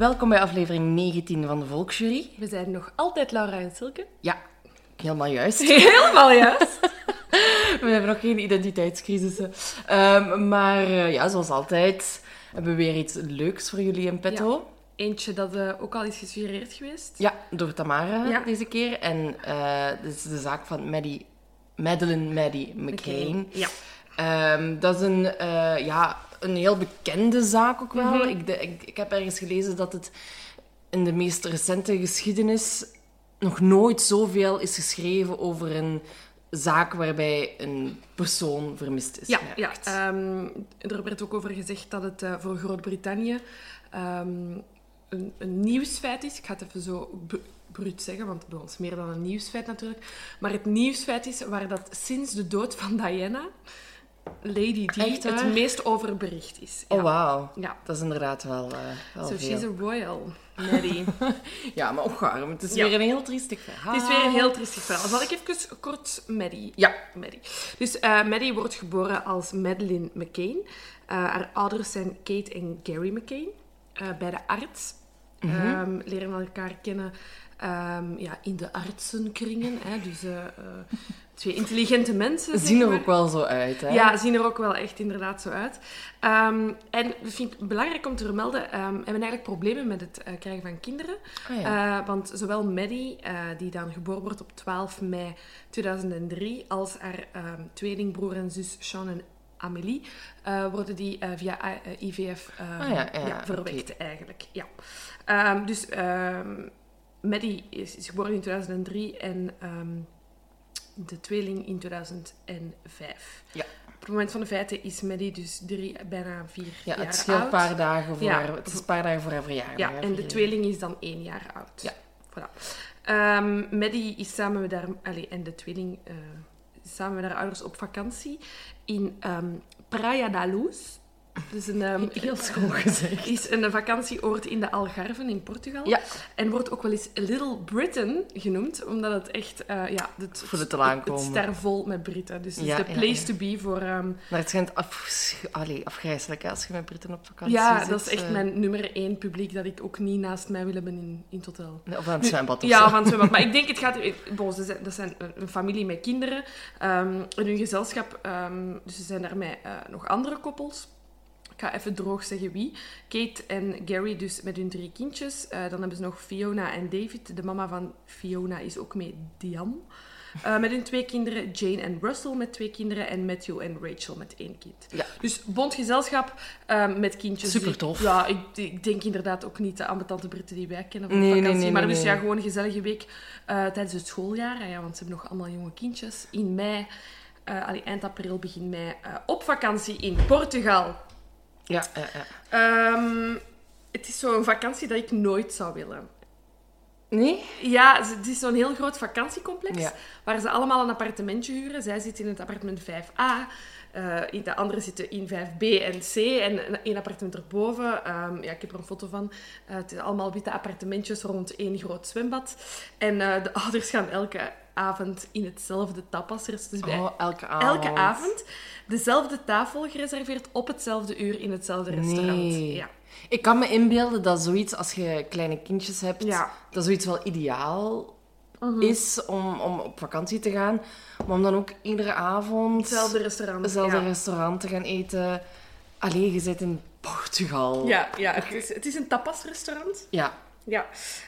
Welkom bij aflevering 19 van de Volksjury. We zijn nog altijd Laura en Silke. Ja, helemaal juist. Helemaal juist. We hebben nog geen identiteitscrisissen. Um, maar uh, ja, zoals altijd hebben we weer iets leuks voor jullie in petto. Ja. Eentje dat uh, ook al is gesuggereerd geweest. Ja, door Tamara Ja. deze keer. En uh, dit is de zaak van Maddie, Madeleine Maddie McCain. Ja. Ehm, dat is een, eh, ja, een heel bekende zaak ook wel. Mhm. ik, de- ik, ik heb ergens gelezen dat het in de meest recente geschiedenis nog nooit zoveel is geschreven over een zaak waarbij een persoon vermist is Ja, geraakt. ja. ehm, er werd ook over gezegd dat het eh, voor Groot-Brittannië ehm, een, een nieuwsfeit is. Ik ga het even zo br- bruut zeggen, want bij ons meer dan een nieuwsfeit natuurlijk. Maar het nieuwsfeit is waar dat sinds de dood van Diana, Lady Di, Echt waar? het meest over bericht is. Ja. Oh, wauw. Ja. Dat is inderdaad wel, eh wel So veel. she's a royal, Maddie. Ja, maar ook. Het is Ja. weer een heel triestig verhaal. Het is weer een heel triestig verhaal. Zal ik even kort Maddie? Ja. Maddie. Dus eh Maddie wordt geboren als Madeleine McCain. Eh, haar ouders zijn Kate en Gary McCain. Eh, bij de arts. Mhm. Ehm, leren elkaar kennen ehm, ja, in de artsenkringen. Hè. Dus eh, eh, twee intelligente mensen. Zeg zien er ook wel zo uit, hè? Ja, zien er ook wel echt inderdaad zo uit. Ehm, en dat vind ik belangrijk om te vermelden. we hebben eigenlijk problemen met het eh, krijgen van kinderen. Ah, ja. Want zowel Maddie, die dan geboren wordt op 12 mei 2003, als haar ehm, tweelingbroer en zus Sean en Amélie, eh, worden die via IVF Ah, ja, verwekt eigenlijk. Ja. Dus Maddie is, is geboren in 2003 en ehm, de tweeling in 2005. Ja. Op het moment van de feiten is Maddie dus drie, bijna vier Ja, jaar het scheelt een oud. paar dagen voor Ja. Het is een paar dagen voor haar verjaardag. Ja, en de tweeling is dan één jaar oud. Ja. Voilà. Ehm, Maddie is samen met haar... Allee, en de tweeling is samen met haar ouders op vakantie in ehm, Praia da Luz. Dus een, ehm, Heel schoon gezegd. is een vakantieoord in de Algarven in Portugal. Ja. En wordt ook wel eens Little Britain genoemd, omdat het echt... eh, ja, het, Voor de te het, aankomen. het ster vol met Britten. Dus het Ja, is de ja, place ja. to be voor... ehm, Maar het schijnt af... Allee, afgrijzelijk hè, als je met Britten op vakantie ja, zit. dat is echt eh, mijn nummer één publiek dat ik ook niet naast mij wil hebben in, in het hotel. Of aan het zwembad of Ja, zo. van het zwembad. Maar ik denk, het gaat... Bon, ze zijn, dat zijn een- familie met kinderen. ehm in hun gezelschap... dus ze zijn daarmee eh, nog andere koppels. Ik ga even droog zeggen wie. Kate en Gary dus met hun drie kindjes. Eh, dan hebben ze nog Fiona en David. De mama van Fiona is ook mee Diane. Eh, met hun twee kinderen. Jane en Russell met twee kinderen. En Matthew en Rachel met één kind. Ja. Dus bond gezelschap ehm, met kindjes. die- Supertof. Ja, ik, ik denk inderdaad ook niet de ambetante Britten die wij kennen van Nee, nee, vakantie. nee, maar dus ja, gewoon een gezellige week eh, tijdens het schooljaar. Ah Ja, want ze hebben nog allemaal jonge kindjes. In mei, eh, allee, eind april, begin mei, eh, op vakantie in Portugal. Ja, ja, ja. Ehm, het is zo'n vakantie dat ik nooit zou willen. Nee? Ja, het is zo'n heel groot vakantiecomplex Ja. waar ze allemaal een appartementje huren. Zij zitten in het appartement 5A, eh, de anderen zitten in 5B en C en een- één appartement erboven. Ehm, ja, ik heb er een foto van. Eh, het is allemaal witte appartementjes rond één groot zwembad. En eh, de ouders gaan elke avond in hetzelfde tapas. Dus bij Oh, elke avond. elke avond dezelfde tafel gereserveerd op hetzelfde uur in hetzelfde restaurant. Nee. Ja. Ik kan me inbeelden dat zoiets, als je kleine kindjes hebt, Ja. dat zoiets wel ideaal is om, om op vakantie te gaan. Maar om dan ook iedere avond Hetzelfde restaurant. hetzelfde ja. restaurant te gaan eten. Allee, je zit in Portugal. Ja, ja het, is, het is een tapasrestaurant. Ja. Ja.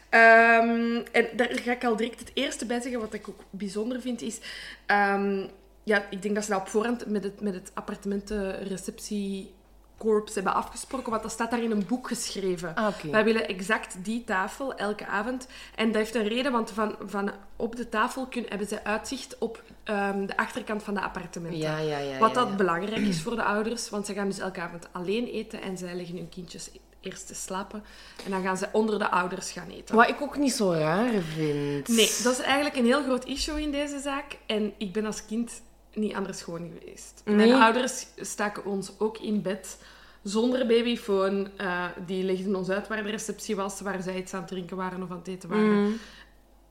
Ehm, en daar ga ik al direct het eerste bij zeggen, wat ik ook bijzonder vind, is... ehm, ja, ik denk dat ze dat op voorhand met het, met het appartementenreceptiekorps hebben afgesproken, want dat staat daar in een boek geschreven. Ah. Wij willen exact die tafel elke avond. En dat heeft een reden, want van, van op de tafel kun, hebben ze uitzicht op ehm, de achterkant van de appartementen. Ja, ja, ja. Wat dat belangrijk is voor de ouders, want ze gaan dus elke avond alleen eten en zij leggen hun kindjes eerst te slapen. En dan gaan ze onder de ouders gaan eten. Wat ik ook niet zo raar vind. Nee, dat is eigenlijk een heel groot issue in deze zaak. En ik ben als kind niet anders gewoon geweest. Nee. Mijn ouders staken ons ook in bed zonder babyfoon. Eh, die legden ons uit waar de receptie was, waar zij iets aan het drinken waren of aan het eten waren. Mm.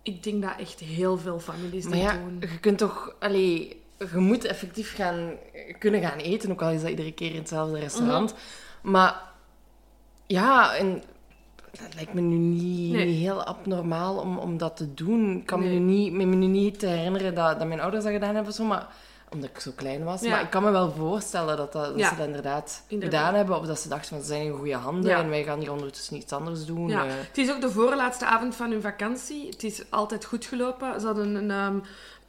Ik denk dat echt heel veel families Maar dat ja, doen. je kunt toch... Allee, je moet effectief gaan, kunnen gaan eten, ook al is dat iedere keer in hetzelfde restaurant. Mhm. Maar ja, en dat lijkt me nu niet, Nee. heel abnormaal om, om dat te doen. Ik kan me nu niet, me, nu niet te herinneren dat, dat mijn ouders dat gedaan hebben, zo, maar, omdat ik zo klein was. Ja. Maar ik kan me wel voorstellen dat, dat, dat Ja. ze dat inderdaad, Inderdaad. gedaan hebben. Of dat ze dachten van, ze zijn in goede handen Ja. en wij gaan hier ondertussen iets anders doen. Ja, eh. het is ook de voorlaatste avond van hun vakantie. Het is altijd goed gelopen. Ze hadden een, ehm,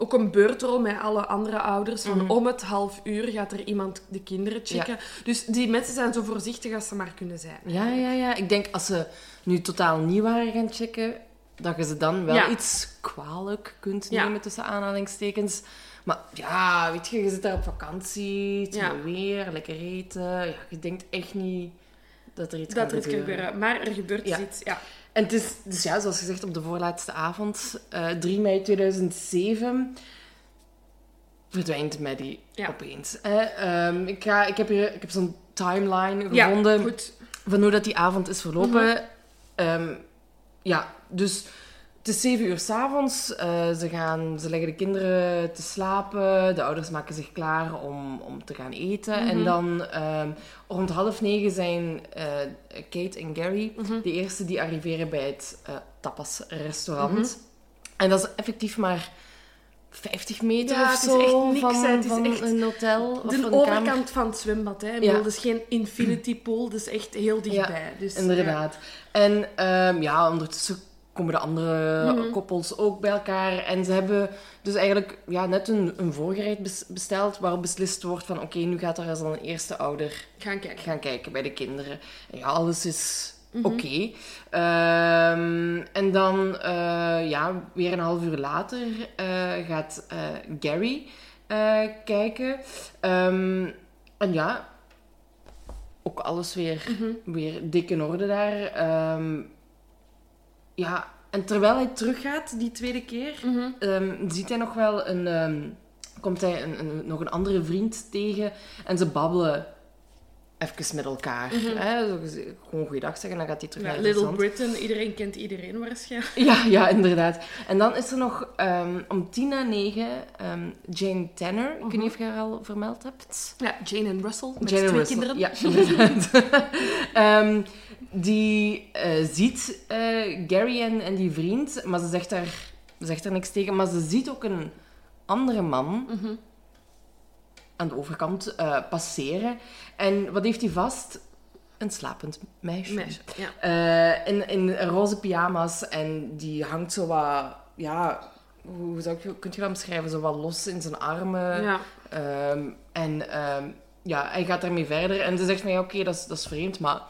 ook een beurtrol met alle andere ouders. Van om het half uur gaat er iemand de kinderen checken. Dus die mensen zijn zo voorzichtig als ze maar kunnen zijn. Ja, ja, ja. Ik denk als ze nu totaal nieuw waren gaan checken, dat je ze dan wel Ja. iets kwalijk kunt Ja. nemen tussen aanhalingstekens. Maar ja, weet je, je zit daar op vakantie, het Ja. weer, lekker eten. Ja, je denkt echt niet dat er iets Dat er kan gebeuren. Maar er gebeurt dus iets. Ja. En het is, dus ja, zoals gezegd, op de voorlaatste avond, eh 3 mei 2007, verdwijnt Maddie Ja. opeens. Hè. Ehm, ik, ga, ik heb, hier, ik heb zo'n timeline Ja, gevonden goed. van hoe dat die avond is verlopen. Mhm. Ehm, ja, dus het is zeven uur s'avonds. avonds. ze, gaan, ze leggen de kinderen te slapen. De ouders maken zich klaar om, om te gaan eten. Mhm. En dan ehm, rond half negen zijn eh, Kate en Gary Mhm. de eerste die arriveren bij het eh tapas-restaurant. Mhm. En dat is effectief maar 50 meter Ja, of het is zo echt niks, van. Het is van echt een hotel of De kamer. overkant van het zwembad. Hè. Ja. Dat is geen infinity pool. Dat is echt heel dichtbij. dus, Inderdaad. En ehm, ja, ondertussen komen de andere Mhm. koppels ook bij elkaar. En ze hebben dus eigenlijk ja, net een, een voorgereid bes- besteld waarop beslist wordt van oké, nu gaat er als een eerste ouder. Gaan kijken. gaan kijken bij de kinderen. En ja, alles is Mhm. oké. Ehm, en dan, eh, ja, weer een half uur later eh, gaat eh, Gary kijken. Ehm, en ja, ook alles weer, Mhm. weer dik in orde daar. Ehm, ja, en terwijl hij teruggaat, die tweede keer, Mhm. ehm, ziet hij nog wel een... ehm, komt hij een, een- nog een andere vriend tegen en ze babbelen even met elkaar. hè? Zo gez- gewoon goeiedag zeggen, dan gaat hij terug Mhm. Ja, naar Little. Britain, iedereen kent iedereen waarschijnlijk. Ja, ja, inderdaad. En dan is er nog ehm, om tien na negen Jane Tanner. Ik weet niet of je haar al vermeld hebt. Ja, Jane en Russell, met Jane twee Russell. kinderen. Ja, inderdaad. die eh, ziet eh, Gary en, en die vriend, maar ze zegt, daar, ze zegt er niks tegen. Maar ze ziet ook een andere man Mhm. aan de overkant eh, passeren. En wat heeft hij vast? Een slapend meisje. Meisje, ja. In, in roze pyjama's en die hangt zo wat, ja, hoe zou ik, kun je dat beschrijven? Zo wat los in zijn armen. ja. Ehm, en ehm, ja, hij gaat daarmee verder en ze zegt ja, oké, dat, is, dat is vreemd, maar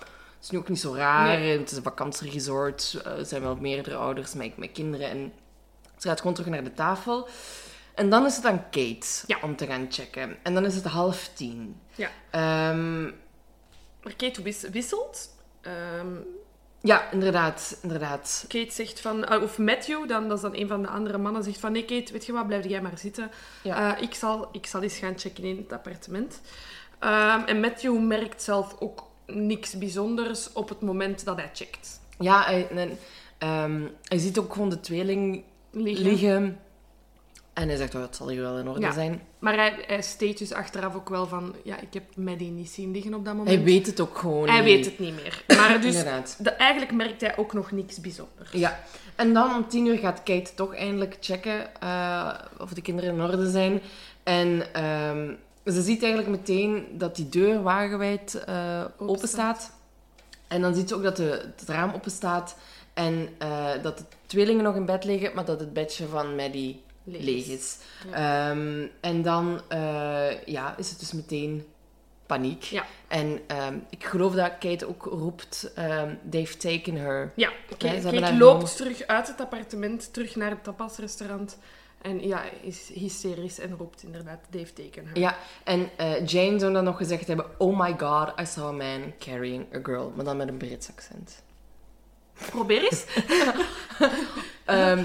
is nu ook niet zo raar. Nee. Het is een vakantieresort, eh, er zijn wel meerdere ouders met, met kinderen en ze gaat gewoon terug naar de tafel. En dan is het aan Kate Ja. om te gaan checken. En dan is het half tien. Ja. Ehm, Maar Kate wis- wisselt. Ehm, ja, inderdaad, inderdaad. Kate zegt van... ah, of Matthew, dan, dat is dan een van de andere mannen, zegt van... Nee, Kate, weet je wat, blijf jij maar zitten. Ja. Eh, ik, zal, ik zal eens gaan checken in het appartement. Ehm, en Matthew merkt zelf ook niks bijzonders op het moment dat hij checkt. Ja, hij, en, ehm, hij ziet ook gewoon de tweeling Liggen. liggen. En hij zegt, oh, het zal hier wel in orde Ja. zijn. Maar hij, hij steekt dus achteraf ook wel van... Ja, ik heb Maddie niet zien liggen op dat moment. Hij weet het ook gewoon Hij niet. weet het niet meer. Maar dus... Inderdaad. de- eigenlijk merkt hij ook nog niks bijzonders. Ja. En dan om tien uur gaat Kate toch eindelijk checken eh, of de kinderen in orde zijn. En ehm, ze ziet eigenlijk meteen dat die deur wagenwijd eh open staat. En dan ziet ze ook dat de, het raam open staat. En eh, dat de tweelingen nog in bed liggen, maar dat het bedje van Maddie Leeg leeg, is. Ehm, en dan eh, ja, is het dus meteen paniek. Ja. En ehm, ik geloof dat Kate ook roept, ehm, they've taken her. Ja, Kate, loopt terug uit het appartement, terug naar het tapasrestaurant. En ja, is hysterisch en roept inderdaad, Dave teken her. Ja, en eh, Jane zou dan nog gezegd hebben: Oh my god, I saw a man carrying a girl. Maar dan met een Brits accent. Probeer eens. Ehm,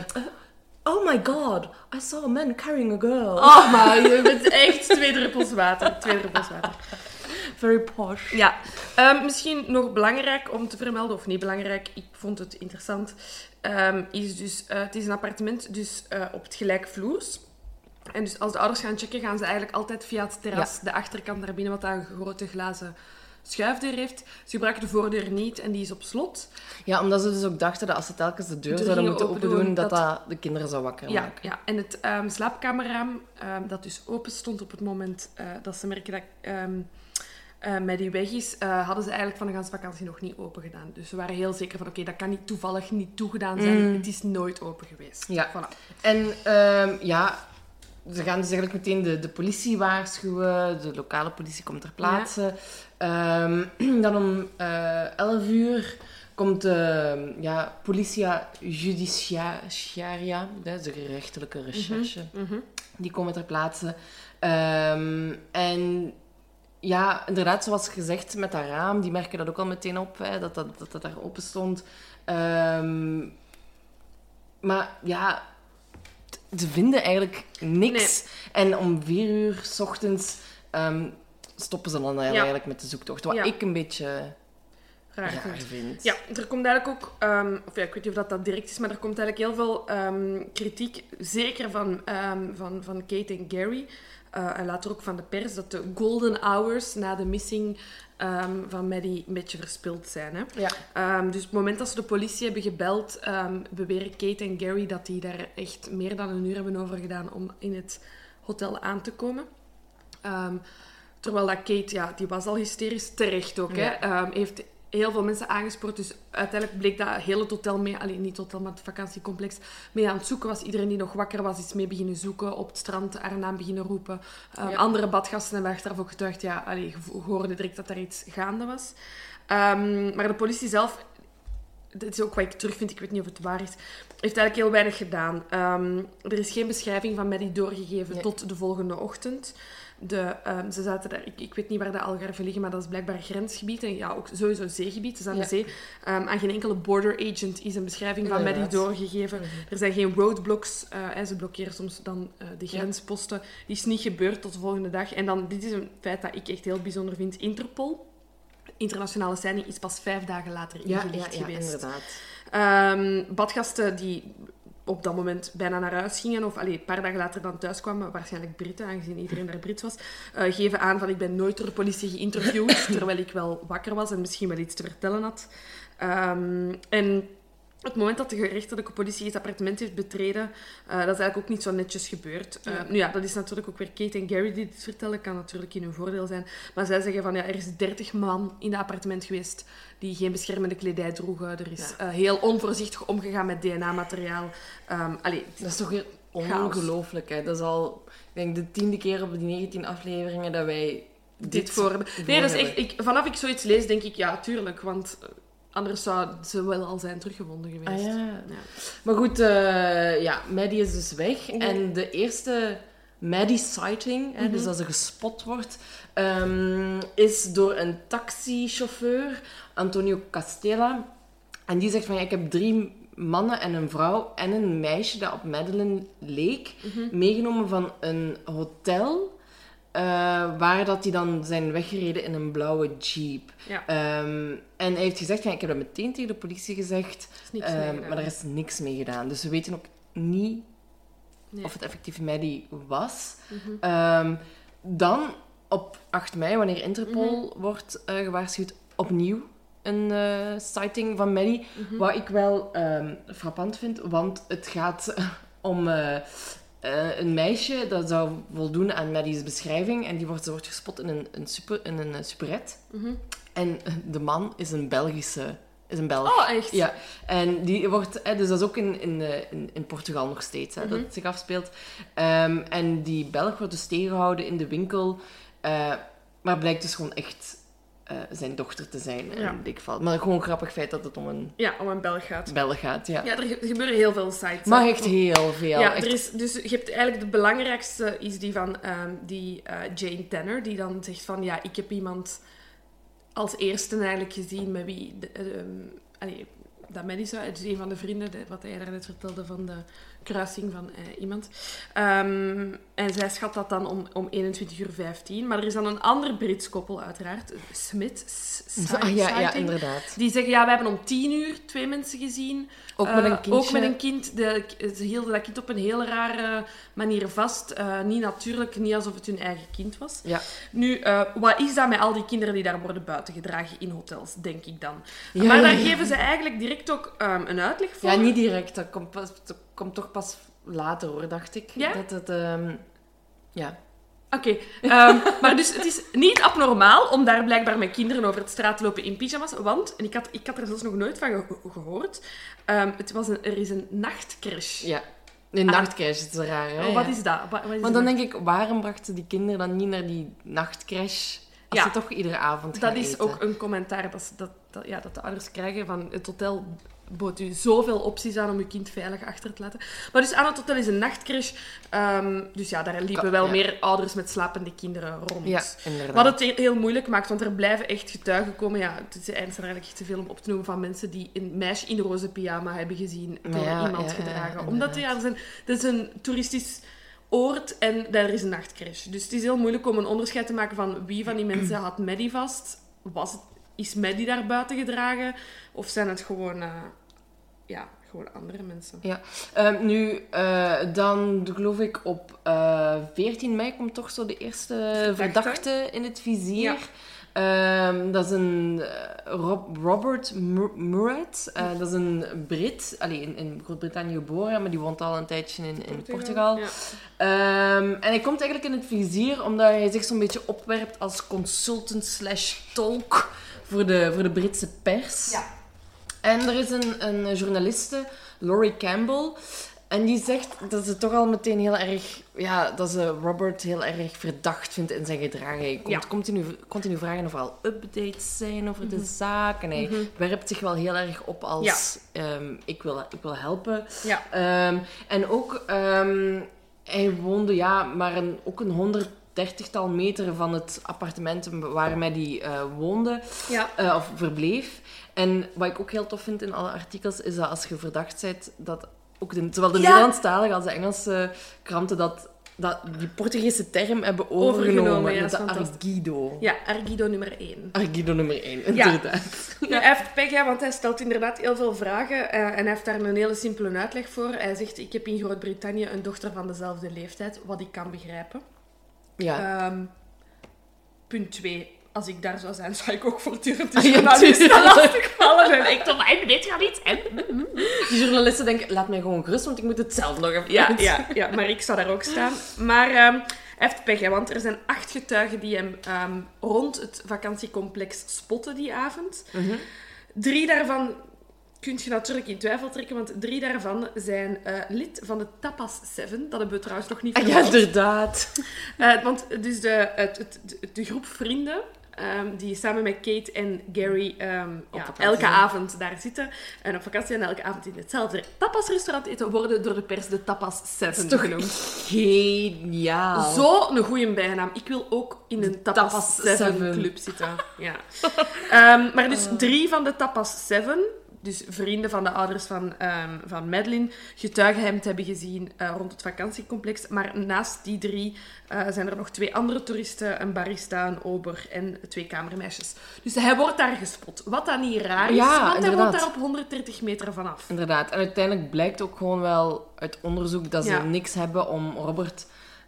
oh my god, I saw a man carrying a girl. Oh, maar je bent echt twee druppels water. Twee druppels water. Very posh. Ja, Ehm, misschien nog belangrijk om te vermelden, of niet belangrijk, ik vond het interessant, ehm, is dus, eh, het is een appartement dus eh, op het gelijkvloers. En dus als de ouders gaan checken, gaan ze eigenlijk altijd via het terras de achterkant naar binnen, wat daar een grote glazen schuifdeur heeft. Ze gebruiken de voordeur niet en die is op slot. Ja, omdat ze dus ook dachten dat als ze telkens de deur zouden moeten open doen, opendoen, dat, dat- de kinderen zou wakker Ja, maken. ja, en het ehm, slaapkamerraam, dat dus open stond op het moment eh, dat ze merken dat ehm eh, Maddie weg is, eh, hadden ze eigenlijk van de ganse vakantie nog niet open gedaan. Dus ze waren heel zeker van, oké, dat kan niet toevallig niet toegedaan zijn. Het is nooit open geweest. Ja. Voilà. En ehm, ja, ze gaan dus eigenlijk meteen de, de politie waarschuwen. De lokale politie komt ter plaatse. Ehm, dan om eh 11 uur komt de ja, Politia Judiciaria, de gerechtelijke recherche. Mhm. Die komen ter plaatse. Ehm, en ja, inderdaad, zoals gezegd met dat raam, die merken dat ook al meteen op, hè, dat, dat, dat dat daar open stond. Ehm, maar ja, ze vinden eigenlijk niks. En om vier uur s ochtends ehm, stoppen ze dan eigenlijk met de zoektocht. Wat Ja. ik een beetje Raar raar vind. Ja, er komt eigenlijk ook, ehm, of ja, ik weet niet of dat, dat direct is, maar er komt eigenlijk heel veel kritiek, zeker van, van, van Kate en Gary, eh, en later ook van de pers, dat de golden hours na de missing ehm, van Maddie een beetje verspild zijn. Hè? Ja. Ehm, dus op het moment dat ze de politie hebben gebeld, ehm, beweren Kate en Gary dat die daar echt meer dan een uur hebben over gedaan om in het hotel aan te komen. Terwijl dat Kate, ja, die was al hysterisch, terecht ook, Ja. heeft heel veel mensen aangespoord. Dus uiteindelijk bleek dat heel het hotel mee, alleen niet het hotel, maar het vakantiecomplex, mee aan het zoeken was. Iedereen die nog wakker was, is mee beginnen zoeken, op het strand haar naam beginnen roepen. Ehm, Ja. Andere badgasten hebben achteraf ook getuigd, ja, allee, je vo- je hoorde direct dat er iets gaande was. Ehm, maar de politie zelf, dat is ook wat ik terugvind, ik weet niet of het waar is, heeft eigenlijk heel weinig gedaan. Ehm, er is geen beschrijving van Maddie doorgegeven Nee. tot de volgende ochtend. De, ehm, ze zaten daar, ik, ik weet niet waar de Algarve liggen, maar dat is blijkbaar grensgebied. En ja, ook sowieso zeegebied, dus aan Ja. de zee. Ehm, aan geen enkele border agent is een beschrijving van Maddie Inderdaad. doorgegeven. Er zijn geen roadblocks. en ze blokkeren soms dan eh, de grensposten. Die is niet gebeurd tot de volgende dag. En dan, dit is een feit dat ik echt heel bijzonder vind. Interpol, internationale seine, is pas vijf dagen later ingelicht ja, ja, geweest. inderdaad. Ehm, badgasten die op dat moment bijna naar huis gingen, of allee, een paar dagen later dan thuis kwamen, waarschijnlijk Britten, aangezien iedereen daar Brits was, eh, geven aan van ik ben nooit door de politie geïnterviewd, terwijl ik wel wakker was en misschien wel iets te vertellen had. Ehm, en het moment dat de gerechtelijke politie het appartement heeft betreden, eh, dat is eigenlijk ook niet zo netjes gebeurd. Eh, Ja. nu ja, dat is natuurlijk ook weer Kate en Gary die dit vertellen, kan natuurlijk in hun voordeel zijn. Maar zij zeggen van ja, er is 30 man in dat appartement geweest die geen beschermende kledij droegen. Er is Ja. eh, heel onvoorzichtig omgegaan met DNA-materiaal. Ehm allee, Dat is toch weer ongelooflijk, hè? Dat is al, ik denk, de tiende keer op die 19 afleveringen dat wij dit, voor hebben. Nee, dat is echt, ik, vanaf ik zoiets lees, denk ik ja, tuurlijk. Want anders zou ze wel al zijn teruggevonden geweest. Ah ja. Ja. Maar goed, eh, ja, Maddie is dus weg. En de eerste Maddie-sighting, Mhm. dus als ze gespot wordt, ehm, is door een taxichauffeur, Antonio Castella. En die zegt van, ja, ik heb drie mannen en een vrouw en een meisje dat op Madeline leek, Mhm. meegenomen van een hotel... eh, waar dat die dan zijn weggereden in een blauwe jeep. Ja. Ehm, en hij heeft gezegd, ja, ik heb dat meteen tegen de politie gezegd. Ehm, maar er is niks mee gedaan. Dus we weten ook niet Nee. of het effectief Maddie was. Mhm. Ehm, dan op 8 mei, wanneer Interpol Mhm. wordt eh, gewaarschuwd, opnieuw een eh, sighting van Maddie. Mhm. Wat ik wel frappant vind, want het gaat om eh, eh, een meisje dat zou voldoen aan Maddie's beschrijving. En die wordt, ze wordt gespot in een, een, super, in een eh, superette. Mhm. En de man is een Belgische... Is een Belg. Oh, echt? Ja, en die wordt, hè, dus dat is ook in, in, eh, in, in Portugal nog steeds, hè, dat Mhm. het zich afspeelt. Ehm, en die Belg wordt dus tegengehouden in de winkel, eh, maar blijkt dus gewoon echt eh, zijn dochter te zijn. Ja. In dit geval. Maar gewoon grappig feit dat het om een Ja, om een Belg gaat. Belg gaat, ja. Ja, er, ge- gebeuren heel veel sites. Maar hè. echt heel veel. Ja, echt- er is, dus je hebt eigenlijk de belangrijkste is die van ehm, die eh, Jane Tanner, die dan zegt van ja, ik heb iemand als eerste eigenlijk gezien met wie de, ehm, allee, dat het is een van de vrienden, de- wat hij daarnet vertelde van de kruising van eh, iemand. Ehm, en zij schat dat dan om, om 21 uur 15. Maar er is dan een ander Brits koppel uiteraard, Smith, Ah, ja, ja, inderdaad. Die zeggen, ja, we hebben om 10 uur twee mensen gezien. Ook met Eh, een kindje. Ook met een kind. De, ze hielden dat kind op een heel rare manier vast. Eh, niet natuurlijk, niet alsof het hun eigen kind was. Ja. Nu, eh, wat is dat met al die kinderen die daar worden buitengedragen in hotels, denk ik dan. Ja, maar daar geven ze eigenlijk direct ook ehm, een uitleg voor. Ja, niet direct. Dat komt, pas, dat komt toch pas later, hoor, dacht ik. Ja? Dat het... ehm, ja. Oké, ehm, maar dus het is niet abnormaal om daar blijkbaar met kinderen over het straat te lopen in pyjama's. Want, en ik had, ik had er zelfs nog nooit van ge- gehoord, ehm, het was een, er is een nachtcrash. Ja. Een Ah. nachtcrash is raar, hè? Oh, wat is dat? Wat, wat is Want dan dat? denk ik, waarom brachten die kinderen dan niet naar die nachtcrash? Als Ja. ze toch iedere avond Dat gaan is eten? ook een commentaar dat, dat, dat, ja, dat de ouders krijgen van het hotel bood u zoveel opties aan om uw kind veilig achter te laten. Maar dus aan het hotel is een nachtcrash. Ehm, dus ja, daar liepen wel ja. meer ouders met slapende kinderen rond. Ja. Wat het he- heel moeilijk maakt, want er blijven echt getuigen komen. Ja, het is eigenlijk eigenlijk te veel om op te noemen van mensen die een meisje in roze pyjama hebben gezien door Ja, iemand gedragen. Omdat ja, er zijn, het is een toeristisch oord en daar is een nachtcrash. Dus het is heel moeilijk om een onderscheid te maken van wie van die mensen had Maddie vast. Was het, is Maddie daar buiten gedragen? Of zijn het gewoon, eh, ja, gewoon andere mensen? Ja. Ehm, nu, eh, dan geloof ik op eh 14 mei komt toch zo de eerste verdachte in het vizier. Ja. Ehm, dat is een eh, Rob- Robert Mur- Murrett. Eh, dat is een Brit, allee, in, in Groot-Brittannië geboren, maar die woont al een tijdje in, in Portugal. Ja. Ehm, en hij komt eigenlijk in het vizier omdat hij zich zo'n beetje opwerpt als consultant slash tolk voor de, voor de Britse pers. Ja. En er is een, een journaliste, Laurie Campbell, en die zegt dat ze toch al meteen heel erg, ja, dat ze Robert heel erg verdacht vindt in zijn gedrag. Hij komt Ja. Mhm. continu, continu vragen of er al updates zijn over de zaak. En hij werpt zich wel heel erg op als, ehm, ik, wil, ik wil helpen. Ja. Ehm, en ook, ehm, hij woonde ja, maar een, ook een 130-tal meter van het appartement waarmee hij eh, woonde, Ja. eh, of verbleef. En wat ik ook heel tof vind in alle artikels, is dat als je verdacht bent, dat ook de, zowel de Ja. Nederlandstalige als de Engelse kranten dat, dat die Portugese term hebben overgenomen, Overgenomen, ja, met de. Argido. Ja, Argido nummer 1. Argido nummer 1, Ja. inderdaad. Ja, hij heeft pech, hè, want hij stelt inderdaad heel veel vragen eh, en hij heeft daar een hele simpele uitleg voor. Hij zegt, ik heb in Groot-Brittannië een dochter van dezelfde leeftijd, wat ik kan begrijpen. Ja. Ehm, punt 2. Als ik daar zou zijn, zou ik ook voortdurend de Ah, ja, journalisten tuurlijk. lastigvallen. En ik en dit gaat niet. En... Die journalisten denken, laat mij gewoon gerust, want ik moet het zelf nog even Ja, ja, ja, maar ik zou daar ook staan. Maar hij heeft pech, hè, want er zijn acht getuigen die hem ehm, rond het vakantiecomplex spotten die avond. Mhm. Drie daarvan kun je natuurlijk in twijfel trekken, want drie daarvan zijn eh, lid van de Tapas 7. Dat hebben we trouwens nog niet Ah, ja, inderdaad. Eh, want dus de, het, het, de, groep vrienden, ehm, die samen met Kate en Gary ehm, ja, elke avond daar zitten en op vakantie en elke avond in hetzelfde tapasrestaurant eten, worden door de pers de Tapas 7 toch genoemd. Geniaal. Zo een goede bijnaam. Ik wil ook in een Tapas, Tapas 7 Seven. club zitten. Ja. Ehm, maar dus drie van de Tapas 7 dus vrienden van de ouders van, ehm, van Madeline getuigen hem te hebben gezien eh, rond het vakantiecomplex. Maar naast die drie eh, zijn er nog twee andere toeristen, een barista, een ober en twee kamermeisjes. Dus hij wordt daar gespot. Wat dan niet raar is, Ja, want hij woont daar op 130 meter vanaf. Inderdaad. En uiteindelijk blijkt ook gewoon wel uit onderzoek dat ze Ja. niks hebben om Robert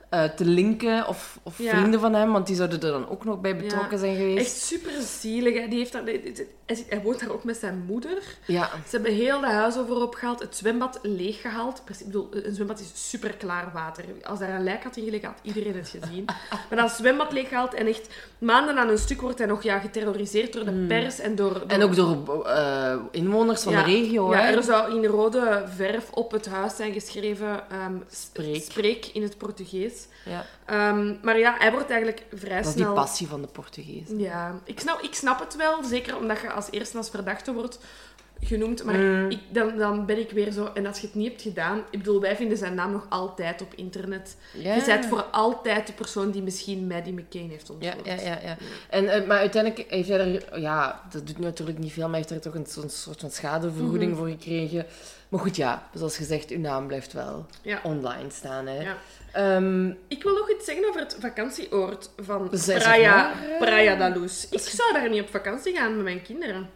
eh, te linken of, of Ja. vrienden van hem, want die zouden er dan ook nog bij betrokken Ja. zijn geweest. Echt super zielig. hè. Die heeft daar, hij, woont daar ook met zijn moeder. Ja. Ze hebben heel de huis over opgehaald, het zwembad leeggehaald. Ik bedoel, een zwembad is super klaar water. Als daar een lijk had in gelegen, had iedereen het gezien. maar dan het zwembad leeggehaald en echt maanden aan een stuk wordt hij nog ja, geterroriseerd door de pers en door... door- En ook door eh, inwoners van de regio. Ja, hè? er zou in rode verf op het huis zijn geschreven ehm, Spreek. spreek in het Portugees. Ja. Ehm, maar ja, hij wordt eigenlijk vrij Dat is die snel... passie van de Portugees. Ja, ik snap, ik snap het wel. Zeker omdat je als eerste als verdachte wordt genoemd. Maar Mm. ik, dan, dan ben ik weer zo... En als je het niet hebt gedaan... Ik bedoel, wij vinden zijn naam nog altijd op internet. Ja. Je bent voor altijd de persoon die misschien Maddie McCain heeft Ja, ontvoerd. ja, ja. ja. En, eh, maar uiteindelijk heeft hij er... Ja, dat doet natuurlijk niet veel, maar hij heeft er toch een, soort van schadevergoeding Mhm. voor gekregen. Maar goed, ja. Zoals gezegd, uw naam blijft wel Ja. online staan. Hè. Ja. Ehm, Ik wil nog iets zeggen over het vakantieoord van Praia. Praia da Luz. Ik zou daar niet op vakantie gaan met mijn kinderen.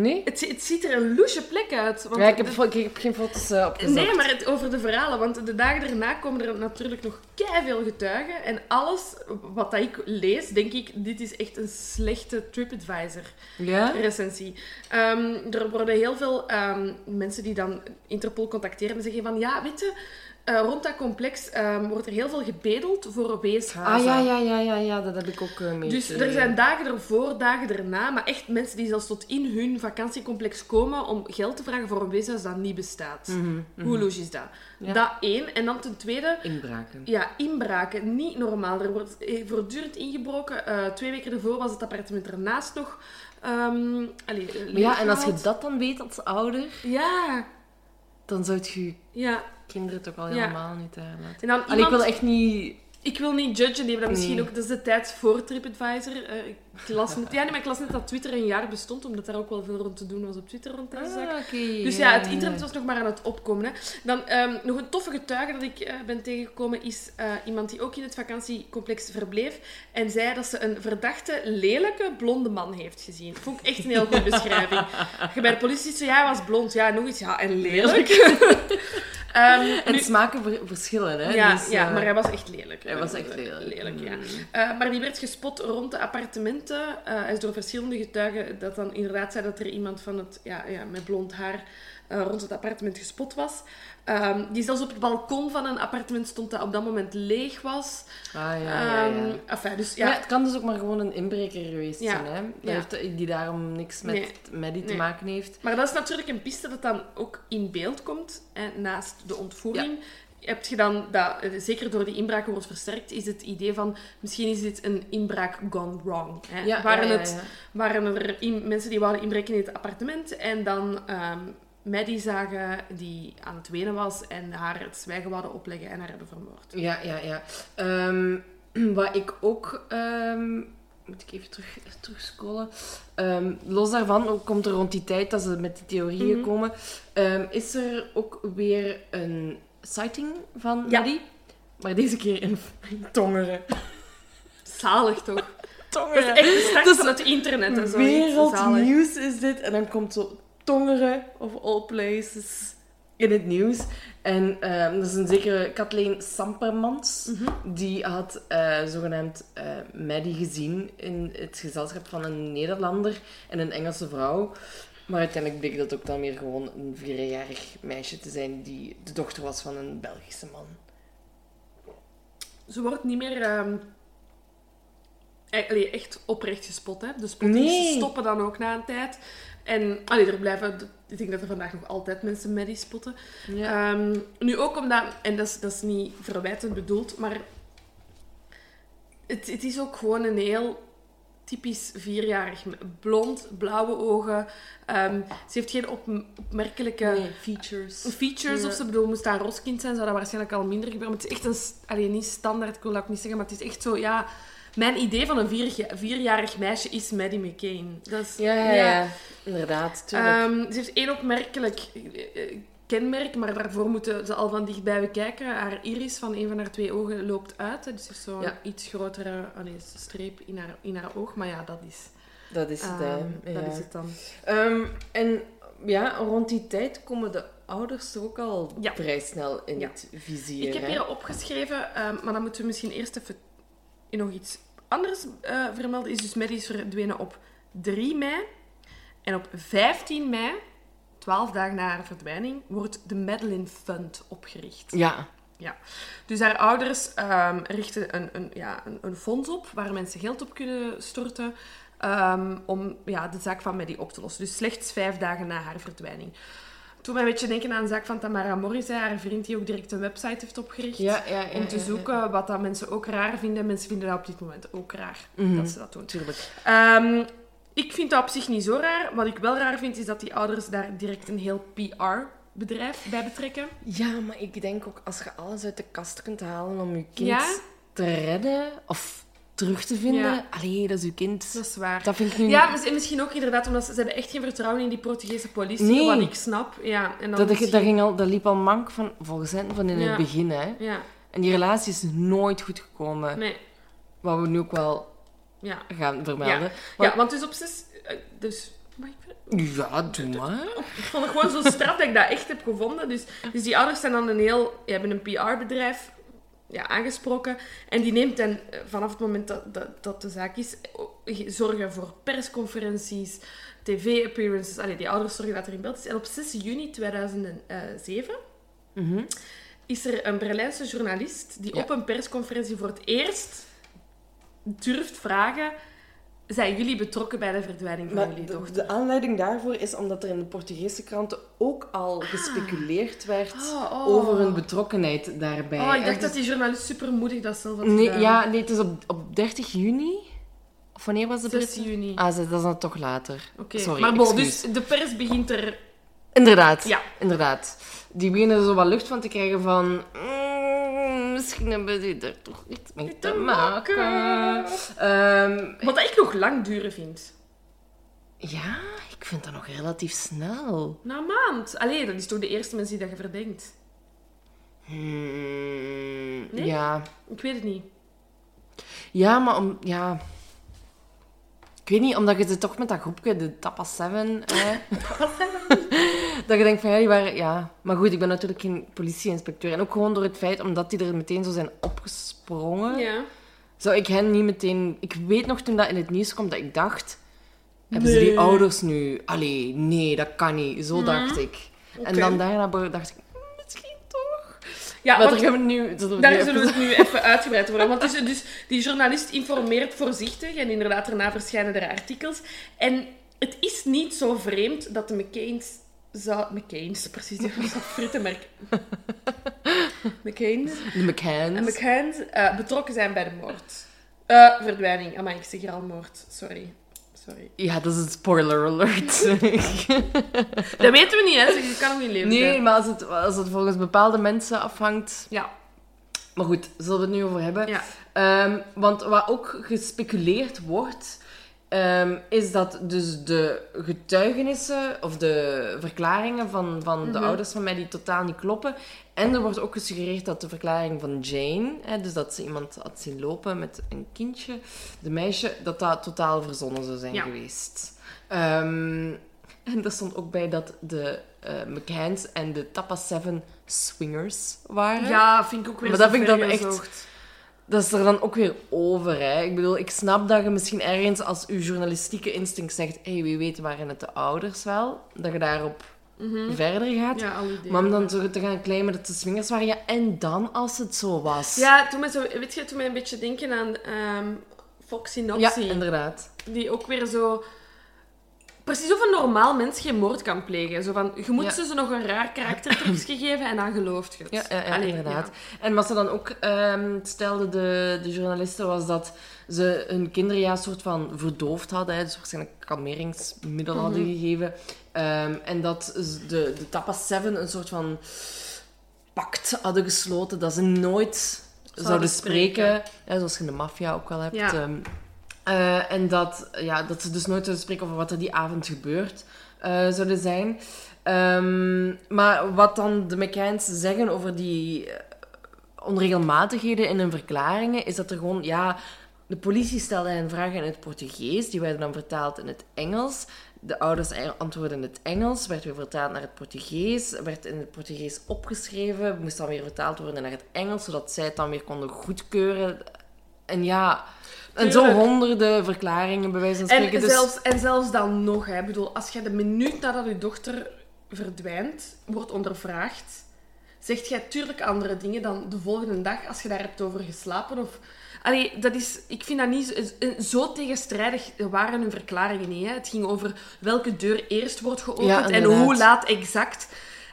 Nee? Het, het ziet er een loesje plek uit. Want Ja, ik heb, de- ik heb geen foto's opgezocht. Nee, maar het, over de verhalen. Want de dagen daarna komen er natuurlijk nog veel getuigen. En alles wat dat ik lees, denk ik, dit is echt een slechte TripAdvisor-recensie. Ja? Ehm, er worden heel veel ehm, mensen die dan Interpol contacteren en zeggen van... Ja, weet je, eh, rond dat complex ehm, wordt er heel veel gebedeld voor weeshuizen. Ah, ja, ja, ja, ja, ja. Dat heb ik ook uh, mee Dus er zijn dagen ervoor, dagen erna, maar echt mensen die zelfs tot in hun vakantiecomplex komen om geld te vragen voor een weeshuis dat niet bestaat. Mhm, mhm. Hoe logisch is dat? Ja. Dat één. En dan ten tweede, Inbraken. ja, inbraken. Niet normaal. Er wordt eh, voortdurend ingebroken. Twee weken ervoor was het appartement ernaast nog. allee, Maar ja, en als je dat dan weet als ouder, Ja, dan zou je je ja. kinderen toch al Ja. helemaal niet daar laten. En dan Allee, ik iemand... wil echt niet... Ik wil niet judgen, die hebben dat misschien ook... Dat is de tijd voor TripAdvisor. Eh, ik las net, ja, nee, maar ik las net dat Twitter een jaar bestond, omdat daar ook wel veel rond te doen was op Twitter rond deze zaak. Ah. Dus ja, het internet was nog maar aan het opkomen. Hè. Dan ehm, nog een toffe getuige dat ik eh, ben tegengekomen is eh, iemand die ook in het vakantiecomplex verbleef en zei dat ze een verdachte, lelijke, blonde man heeft gezien. Vond ik echt een heel goede beschrijving. Je bij de politie zo, ja, hij was blond. Ja, nog iets. Ja, en lelijk. Ehm, En nu- smaken ver- verschillen, hè. ja, dus, ja, eh, maar hij was echt lelijk. hij was echt lelijk. Lelijk, ja. Mm. Eh, maar die werd gespot rond de appartementen. Hij is door verschillende getuigen dat dan inderdaad zei dat er iemand van het, ja, ja, met blond haar eh, rond het appartement gespot was. Ehm, die zelfs op het balkon van een appartement stond dat op dat moment leeg was. Ah, ja, ja, ja. Ehm, enfin, dus Ja. ja, het kan dus ook maar gewoon een inbreker geweest zijn, hè. Heeft, die daarom niks met, Nee. met die te Nee. maken heeft. Maar dat is natuurlijk een piste dat dan ook in beeld komt. Hè, naast de ontvoering heb je dan, dat, eh, zeker door die inbraken wordt versterkt, is het idee van misschien is dit een inbraak gone wrong. Hè. Ja, waren, ja, ja, Het, waren er in- mensen die wouden inbreken in het appartement en dan ehm Maddie zagen die aan het wenen was en haar het zwijgen wouden opleggen en haar hebben vermoord. Ja, ja, ja. Ehm, wat ik ook... ehm, moet ik even terug, terugscrollen. Ehm, los daarvan, ook komt er rond die tijd dat ze met die theorieën Mhm. komen, is er ook weer een sighting van Ja. Maddie. Maar deze keer in, Tongeren. Zalig toch? Dat is Tongeren. echt de start is van het internet en zo. Wereldnieuws is dit. En dan komt zo Tongeren, of all places, in het nieuws. En ehm, dat is een zekere Kathleen Sampermans. Mhm. Die had eh, zogenaamd eh Maddie gezien in het gezelschap van een Nederlander en een Engelse vrouw. Maar uiteindelijk bleek dat ook dan weer gewoon een vierjarig meisje te zijn die de dochter was van een Belgische man. Ze wordt niet meer ehm, e- echt oprecht gespot. Hè? De spotters Nee. stoppen dan ook na een tijd. En allee, er blijven, ik denk dat er vandaag nog altijd mensen Maddie spotten. Ja. Ehm, nu ook omdat, en dat is, dat is niet verwijtend bedoeld, maar het, het is ook gewoon een heel typisch vierjarig blond, blauwe ogen. Ehm, ze heeft geen op, opmerkelijke nee, features. features Ja. of ze bedoel, moest een roskind zijn, zou dat waarschijnlijk al minder gebeuren. Maar het is echt een, st- allee, niet standaard, ik wil dat ook niet zeggen, maar het is echt zo, ja, Mijn idee van een vier, vierjarig meisje is Maddie McCain. Dat is, Ja, ja, ja. Inderdaad. Ehm, ze heeft één opmerkelijk eh, kenmerk, maar daarvoor moeten ze al van dichtbij bekijken. Haar iris van een van haar twee ogen loopt uit. Dus ze heeft zo'n Ja. iets grotere allee, streep in haar, in haar oog. Maar ja, dat is, dat is het, ehm, hè. dat Ja. is het dan. Ehm, en ja, rond die tijd komen de ouders ook al Ja. vrij snel in Ja. het vizier. Ik heb hè? hier opgeschreven, maar dan moeten we misschien eerst even nog iets anders eh, vermelden. Is dus Maddie is verdwenen op 3 mei. En op 15 mei, 12 dagen na haar verdwijning, wordt de Madeline Fund opgericht. Ja. Ja. Dus haar ouders ehm, richten een, een, ja, een, een fonds op waar mensen geld op kunnen storten ehm, om ja, de zaak van Maddie op te lossen. Dus slechts vijf dagen na haar verdwijning. Toen mij een beetje denken aan de zaak van Tamara Morris, haar vriend die ook direct een website heeft opgericht. Ja, ja, ja, om te zoeken wat dat mensen ook raar vinden. Mensen vinden dat op dit moment ook raar, Mhm. dat ze dat doen. Tuurlijk. Ehm, ik vind dat op zich niet zo raar. Wat ik wel raar vind, is dat die ouders daar direct een heel PR-bedrijf bij betrekken. Ja, maar ik denk ook als je alles uit de kast kunt halen om je kind te redden of terug te vinden. Ja. Allee, dat is uw kind. Dat is waar. Dat vind ik nu... Ja, mis- misschien ook inderdaad, omdat ze, ze hebben echt geen vertrouwen in die Portugese politie, Nee. wat ik snap. Ja, en dan Dat, misschien- dat, ging al, dat liep al mank van, volgens hen van in Ja. het begin. Hè. Ja, En die relatie is nooit goed gekomen. nee. Wat we nu ook wel Ja. gaan vermelden. ja, Want- dus op zes... eh, Dus... Ja, doe maar. Ik vond het gewoon zo straf dat ik dat echt heb gevonden. Dus, dus die ouders zijn dan een heel... Die hebben een PR-bedrijf ja, aangesproken. En die neemt dan eh, vanaf het moment dat, dat, dat de zaak is... eh, Zorgen voor persconferenties, tv-appearances. Allee, die ouders zorgen dat er in beeld is. En op 6 juni 2007 Mhm. is er een Berlijnse journalist die Ja. op een persconferentie voor het eerst durft vragen: zijn jullie betrokken bij de verdwijning van Maar jullie de, dochter? de aanleiding daarvoor is omdat er in de Portugese kranten ook al gespeculeerd werd Oh, oh. over hun betrokkenheid daarbij. Oh, ik dacht dat dus- die journalist supermoedig dat zelf had Nee, gedaan. ja, nee, het is op, op 30 juni. Of wanneer was de 6 Britse? juni. Ah, dat is dan toch later. Oké, Sorry, maar bon, dus de pers begint er... Inderdaad. Ja. Inderdaad. Die beginnen er zo wat lucht van te krijgen van... "Mm, misschien hebben die er toch iets mee te te maken. maken. Ehm, Wat ik nog lang duren vind. ja, ik vind dat nog relatief snel. Na een maand. Allee, dat is toch de eerste mensen die dat je verdenkt. Hmm, Nee? Ja. Ik weet het niet. Ja, maar om... Ja... Ik weet niet, omdat je ze toch met dat groepje, de Tapa 7... Hè, dat je denkt van, ja, die waren... Ja. Maar goed, ik ben natuurlijk geen politieinspecteur. En ook gewoon door het feit, omdat die er meteen zo zijn opgesprongen... Ja. Zou ik hen niet meteen... Ik weet nog toen dat in het nieuws kwam, dat ik dacht... Hebben ze die ouders nu? Allee, nee, dat kan niet. Zo dacht ik. En dan daarna dacht ik... "Mm, Misschien toch? Ja, maar want- daar gaan we nu... zullen we Daar nu zullen we het nu even uitgebreid worden. Want dus, dus die journalist informeert voorzichtig en inderdaad daarna verschijnen er artikels. En het is niet zo vreemd dat de McCain's... Zou, McCain's, precies, dat is een frittenmerk. McCain's. De McCanns. En McCain's eh, betrokken zijn bij de moord. Eh, verdwijning. Amai, ik zeg hier al moord. Sorry. Sorry. Ja, dat is een spoiler alert. Dat weten we niet, hè. Je kan nog niet leven. nee, maar als het, als het volgens bepaalde mensen afhangt... Ja. Maar goed, zullen we het nu over hebben? Ja. Ehm, want wat ook gespeculeerd wordt, ehm, is dat dus de getuigenissen of de verklaringen van, van de Mhm. ouders van mij die totaal niet kloppen. En er wordt ook gesuggereerd dat de verklaring van Jane, hè, dus dat ze iemand had zien lopen met een kindje, de meisje, dat dat totaal verzonnen zou zijn Ja. geweest. Ehm, en er stond ook bij dat de eh McCanns en de Tapa 7 swingers waren. Ja, vind ik ook weer Maar dat vind ik dan echt- gezocht. Dat is er dan ook weer over. Hè. Ik bedoel, ik snap dat je misschien ergens als je journalistieke instinct zegt: hé, hey, wie weet waren het de ouders wel, dat je daarop verder gaat. Mhm. Ja, al idee. Maar om dan zo te gaan claimen dat de swingers waren, ja, en dan als het zo was. Ja, toen mij zo, weet je, toen mij een beetje denken aan ehm Foxy Ja, Noxy. inderdaad. die ook weer zo... Precies of een normaal mens geen moord kan plegen. Zo van, je moet Ja. ze zo nog een raar karaktertrekje geven en dan gelooft je het. Ja, ja, ja, Allee, inderdaad. En wat ze dan ook ehm stelden, de, de journalisten, was dat ze hun kinderen ja, soort van verdoofd hadden. Hè, dus waarschijnlijk kalmeringsmiddel hadden Mhm. gegeven. Ehm, en dat de, de Tapa 7 een soort van pact hadden gesloten dat ze nooit zouden spreken. spreken. Ja, zoals je in de maffia ook wel hebt. Ja. Ehm, eh, en dat, ja, dat ze dus nooit zouden spreken over wat er die avond gebeurd eh, zouden zijn. Ehm, maar wat dan de McCanns zeggen over die eh, onregelmatigheden in hun verklaringen, is dat er gewoon, ja, de politie stelde hen vragen in het Portugees, die werden dan vertaald in het Engels. De ouders antwoordden in het Engels, werd weer vertaald naar het Portugees, werd in het Portugees opgeschreven, moest dan weer vertaald worden naar het Engels, zodat zij het dan weer konden goedkeuren. En ja, en zo honderden verklaringen, bij wijze van spreken. En, Dus- zelfs, en zelfs dan nog, hè. Ik bedoel, als je de minuut nadat je dochter verdwijnt, wordt ondervraagd, zegt jij tuurlijk andere dingen dan de volgende dag als je daar hebt over geslapen. Of... Allee, dat is, ik vind dat niet zo, zo tegenstrijdig waren hun verklaringen niet. Hè. Het ging over welke deur eerst wordt geopend Ja, en hoe laat exact.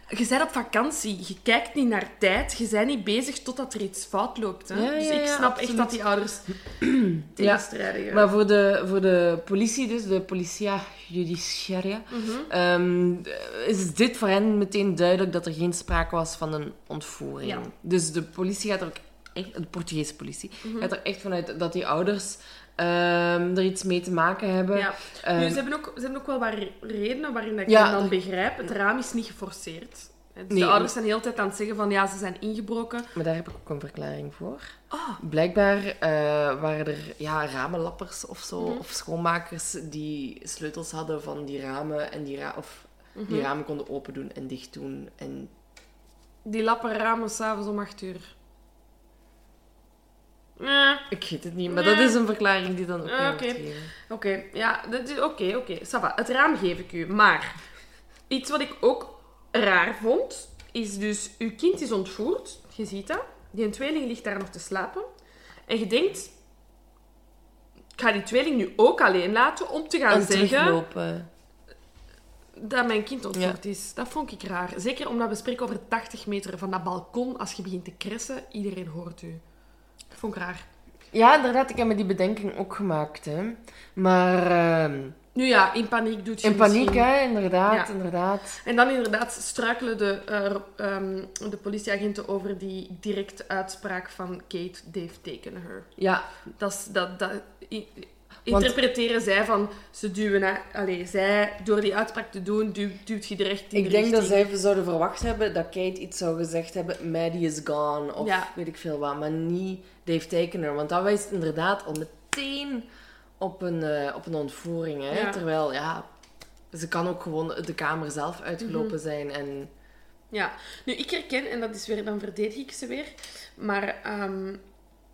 Je bent op vakantie, je kijkt niet naar tijd, je bent niet bezig totdat er iets fout loopt. Hè. Ja, dus ik snap echt dat die ouders tegenstrijdig. Maar voor de, voor de politie, dus de Policia Judiciaria, Mhm. ehm, is dit voor hen meteen duidelijk dat er geen sprake was van een ontvoering. Dus de politie gaat er ook echt, de Portugese politie, Mhm. gaat er echt vanuit dat die ouders ehm, er iets mee te maken hebben. Ja. Ehm, nu, ze, hebben ook, ze hebben ook wel wat re- redenen waarin dat ik Ja, dan begrijp. Het raam is niet geforceerd. Dus Nee. de ouders zijn de hele tijd aan het zeggen van ja, ze zijn ingebroken. Maar daar heb ik ook een verklaring voor. Ah, Blijkbaar eh, waren er ja, ramenlappers of zo, Mhm. of schoonmakers die sleutels hadden van die ramen en die, ra of Mhm. die ramen konden open doen en dicht doen. En die lappen ramen s'avonds om 8 uur. Ik weet het niet, maar dat is een verklaring die dan ook Ah, weer oké. ja, dat is- oké, oké. ça va. Het raam geef ik u. Maar iets wat ik ook raar vond, is dus, uw kind is ontvoerd. Je ziet dat. Die een tweeling ligt daar nog te slapen. En je denkt, ik ga die tweeling nu ook alleen laten om te gaan En zeggen teruglopen. dat mijn kind ontvoerd is. Dat vond ik raar. Zeker omdat we spreken over 80 meter van dat balkon. Als je begint te kressen, iedereen hoort u. Dat vond ik raar. Ja, inderdaad, ik heb me die bedenking ook gemaakt. Hè. Maar ehm, Nu ja, in paniek doet je in paniek, misschien- hè, inderdaad, Ja. inderdaad. En dan inderdaad struikelen de, eh, ehm, de politieagenten over die directe uitspraak van Kate, they've taken her. Ja, Dat, is- dat, dat interpreteren zij van, ze duwen... hè, Allee, zij, door die uitspraak te doen, duwt, duwt je direct in ik de denk dat zij zouden verwacht hebben dat Kate iets zou gezegd hebben, Maddie is gone, of Ja. weet ik veel wat, maar niet Dave taken her. Want dat wijst inderdaad al meteen op een, eh, op een ontvoering. Hè? Ja. Terwijl, ja, ze kan ook gewoon de kamer zelf uitgelopen Mhm. zijn en... Ja, nu ik herken, en dat is weer, dan verdedig ik ze weer, maar ehm,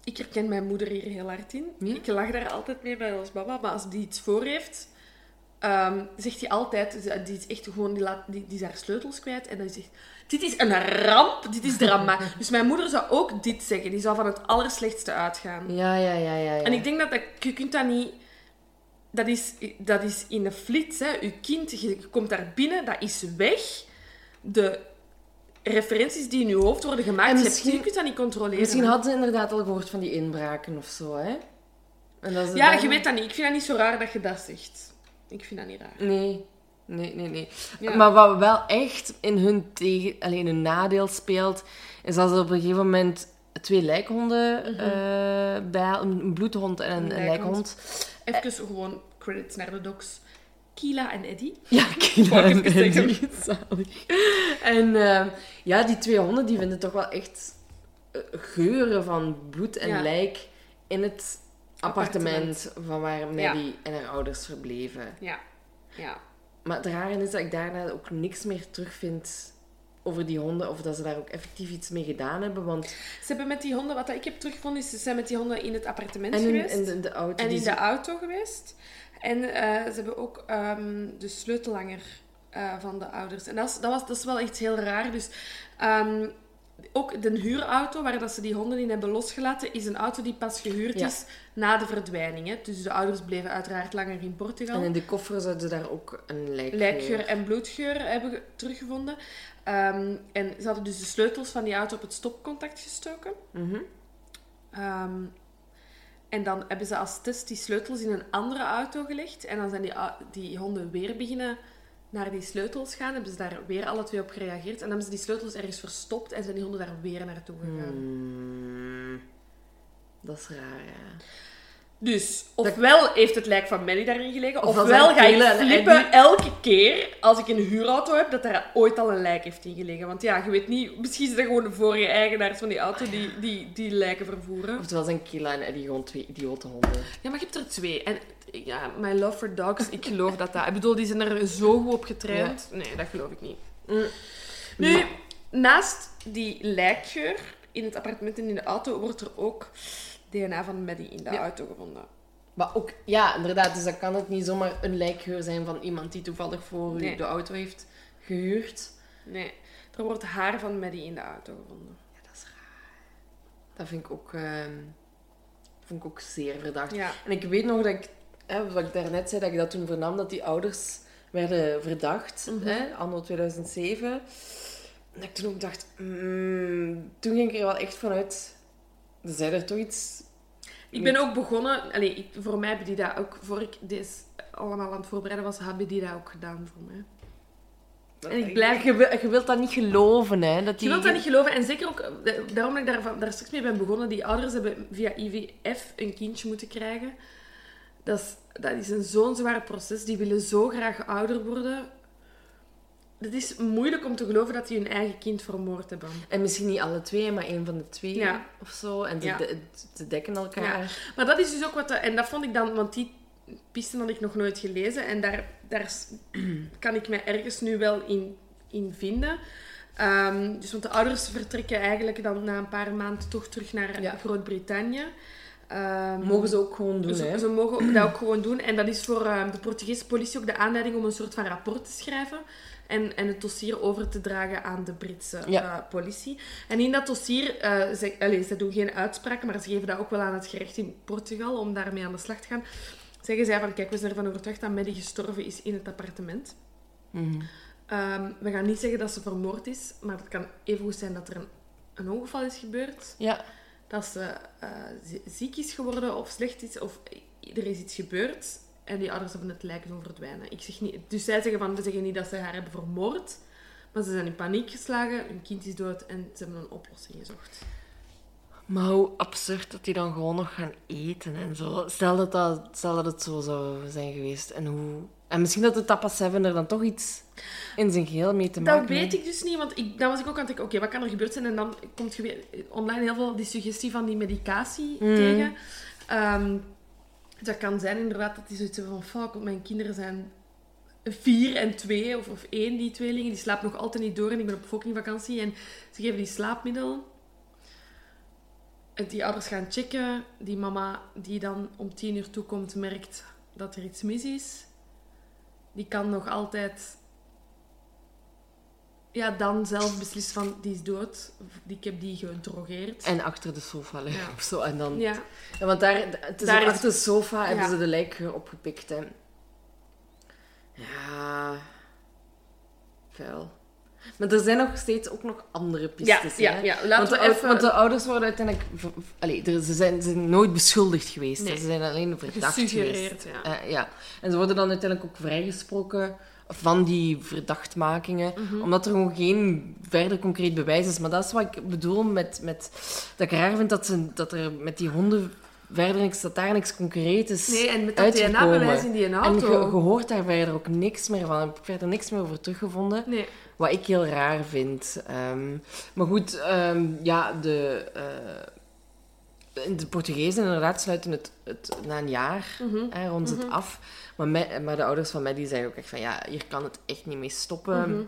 ik herken mijn moeder hier heel hard in. Ja? Ik lach daar altijd mee bij ons mama, maar als die iets voor heeft, ehm, zegt hij altijd, die is echt gewoon, die, laat, die, die is haar sleutels kwijt en dan zegt dit is een ramp, dit is drama. dus mijn moeder zou ook dit zeggen, die zou van het allerslechtste uitgaan. Ja, ja, ja, ja. ja. En ik denk dat, dat je kunt dat niet... Dat is, dat is in een flits, hè. Je kind, je komt daar binnen, dat is weg. De referenties die in je hoofd worden gemaakt, En hebt- misschien- je kunt dat niet controleren. Misschien hadden ze inderdaad al gehoord van die inbraken of zo, hè? En dat Ja, dan- je weet dat niet. Ik vind dat niet zo raar dat je dat zegt. Ik vind dat niet raar. Nee. Nee, nee, nee. Ja. Maar wat wel echt in hun, tegen, alleen een nadeel speelt, is dat ze op een gegeven moment twee lijkhonden Mhm. eh, bij een bloedhond en een, Een een lijkhond. Even gewoon credits naar de docs. Kila en Eddie. Ja, Kila en. Eddie. Zalig. En eh, ja, die twee honden die vinden toch wel echt eh, geuren van bloed en Ja. lijk in het appartement, Appartement. van waar Maddie en haar ouders verbleven. Ja. Ja. Maar het rare is dat ik daarna ook niks meer terugvind over die honden, of dat ze daar ook effectief iets mee gedaan hebben. Want Ze hebben met die honden, wat ik heb teruggevonden, is ze zijn met die honden in het appartement en in, geweest. in de, de auto En in de auto geweest. En eh, ze hebben ook ehm, de sleutellanger eh, van de ouders. En dat is, dat, was, dat is wel echt heel raar. Dus ehm, ook de huurauto waar dat ze die honden in hebben losgelaten, is een auto die pas gehuurd Ja. is na de verdwijning. Hè. Dus de ouders bleven uiteraard langer in Portugal. en in de koffer zouden ze daar ook een lijkgeur... Lijkgeur en bloedgeur hebben ge- teruggevonden. Ehm, en ze hadden dus de sleutels van die auto op het stopcontact gestoken. Mhm. En dan hebben ze als test die sleutels in een andere auto gelegd. En dan zijn die, die honden weer beginnen naar die sleutels gaan. Hebben ze daar weer alle twee op gereageerd. En dan hebben ze die sleutels ergens verstopt en zijn die honden daar weer naartoe gegaan. Hmm. Dat is raar, ja. Dus, ofwel heeft het lijk van Melly daarin gelegen, Ofwel ga ik en flippen elke keer als ik een huurauto heb, dat daar ooit al een lijk heeft in gelegen. Want ja, je weet niet, misschien zijn dat gewoon de vorige eigenaars van die auto die, die, die lijken vervoeren. Oftewel zijn Killa en Eddie gewoon twee idiote honden. Ja, maar je hebt er twee. En ja, my love for dogs, ik geloof dat dat... Ik bedoel, die zijn er zo goed op getraind. Nee, dat geloof ik niet. Mm. Nu, naast die lijkgeur in het appartement en in de auto, wordt er ook DNA van Maddie in de Ja. auto gevonden. Maar ook, ja, inderdaad. Dus dan kan het niet zomaar een lijkgeur zijn van iemand die toevallig voor u de auto heeft gehuurd. Nee, er wordt haar van Maddie in de auto gevonden. Ja, dat is raar. Dat vind ik ook, ehm, vind ik ook zeer verdacht. Ja. En ik weet nog dat ik, hè, wat ik daarnet zei, dat ik dat toen vernam, dat die ouders werden verdacht, Mhm. hè, anno 2007. En dat ik toen ook dacht, mm, toen ging ik er wel echt vanuit, zei er toch iets... Ik ben ook begonnen... Allee, ik, voor mij hebben die dat ook... Voor ik deze allemaal aan het voorbereiden was, hebben die dat ook gedaan voor mij. En ik blijf- Je, wil- je wilt dat niet geloven, hè. Dat die... Je wilt dat niet geloven. En zeker ook, eh, daarom dat ik daar, daar straks mee ben begonnen, die ouders hebben via IVF een kindje moeten krijgen. Dat is, dat is een zo'n zwaar proces. Die willen zo graag ouder worden. Het is moeilijk om te geloven dat die hun eigen kind vermoord hebben. En misschien niet alle twee, maar één van de twee Ja. of zo. En ze, Ja. de- ze dekken elkaar. Maar dat is dus ook wat... de- en dat vond ik dan... Want die pisten had ik nog nooit gelezen. En daar, daar kan ik mij ergens nu wel in, in vinden. Ehm, dus want de ouders vertrekken eigenlijk dan na een paar maanden toch terug naar. Groot-Brittannië. Ehm, Mogen ze ook gewoon doen, ze, hè. ze mogen ook dat ook gewoon doen. En dat is voor ehm, de Portugese politie ook de aanleiding om een soort van rapport te schrijven. En, en het dossier over te dragen aan de Britse Ja. eh, politie. En in dat dossier, eh ze, allee, ze doen geen uitspraken, maar ze geven dat ook wel aan het gerecht in Portugal om daarmee aan de slag te gaan. Zeggen zij van, kijk, we zijn ervan overtuigd dat Maddie gestorven is in het appartement. Mhm. Ehm, we gaan niet zeggen dat ze vermoord is, maar het kan even goed zijn dat er een, een ongeval is gebeurd. Ja. Dat ze eh, zi- ziek is geworden of slecht is, of er is iets gebeurd. En die ouders hebben het lijk doen verdwijnen. Ik zeg niet, dus zij zeggen van, we zeggen niet dat ze haar hebben vermoord. Maar ze zijn in paniek geslagen, hun kind is dood en ze hebben een oplossing gezocht. Maar hoe absurd dat die dan gewoon nog gaan eten en zo. Stel dat, dat, stel dat het zo zou zijn geweest. En, hoe... en misschien dat de Tapa 7 er dan toch iets in zijn geheel mee te maken Dat weet ik dus niet, want ik, dan was ik ook aan het denken, oké, wat kan er gebeurd zijn? En dan komt je online heel veel die suggestie van die medicatie Mhm. tegen. Ehm, dat kan zijn inderdaad dat die zoiets hebben van, fuck, mijn kinderen zijn vier en twee, of, of één, die tweelingen. Die slapen nog altijd niet door en ik ben op fokkingvakantie. En ze geven die slaapmiddel. En die ouders gaan checken. Die mama die dan om tien uur toekomt, merkt dat er iets mis is. Die kan nog altijd ja, dan zelf beslissen van die is dood. Ik heb die gedrogeerd. En achter de sofa liggen Ja. of zo. En dan... Ja, Ja, want daar, het is Daar ook is- achter de sofa hebben Ja. ze de lijkgeur opgepikt. Hè. Ja... Vuil. Maar er zijn nog steeds ook nog andere ja, pistes. ja, hè. ja. Want de, we ou- even... want de ouders worden uiteindelijk... Allee, er- ze, zijn, ze zijn nooit beschuldigd geweest. Nee. Ze zijn alleen verdacht geweest. Ja. Eh, ja. En ze worden dan uiteindelijk ook vrijgesproken van die verdachtmakingen. Mhm. Omdat er gewoon geen verder concreet bewijs is. Maar dat is wat ik bedoel met... met dat ik raar vind dat, ze, dat er met die honden verder niks... Dat daar niks concreet is Nee, en met dat. DNA-bewijs in die En je, auto. je hoort daar verder ook niks meer van. Ik heb verder niks meer over teruggevonden. Nee. Wat ik heel raar vind. Ehm, maar goed, ehm, ja, de, eh, de Portugezen inderdaad sluiten het, het na een jaar Mhm. hè, rond het af. Maar, maar de ouders van mij die zeggen ook echt van ja, hier kan het echt niet mee stoppen. Mhm.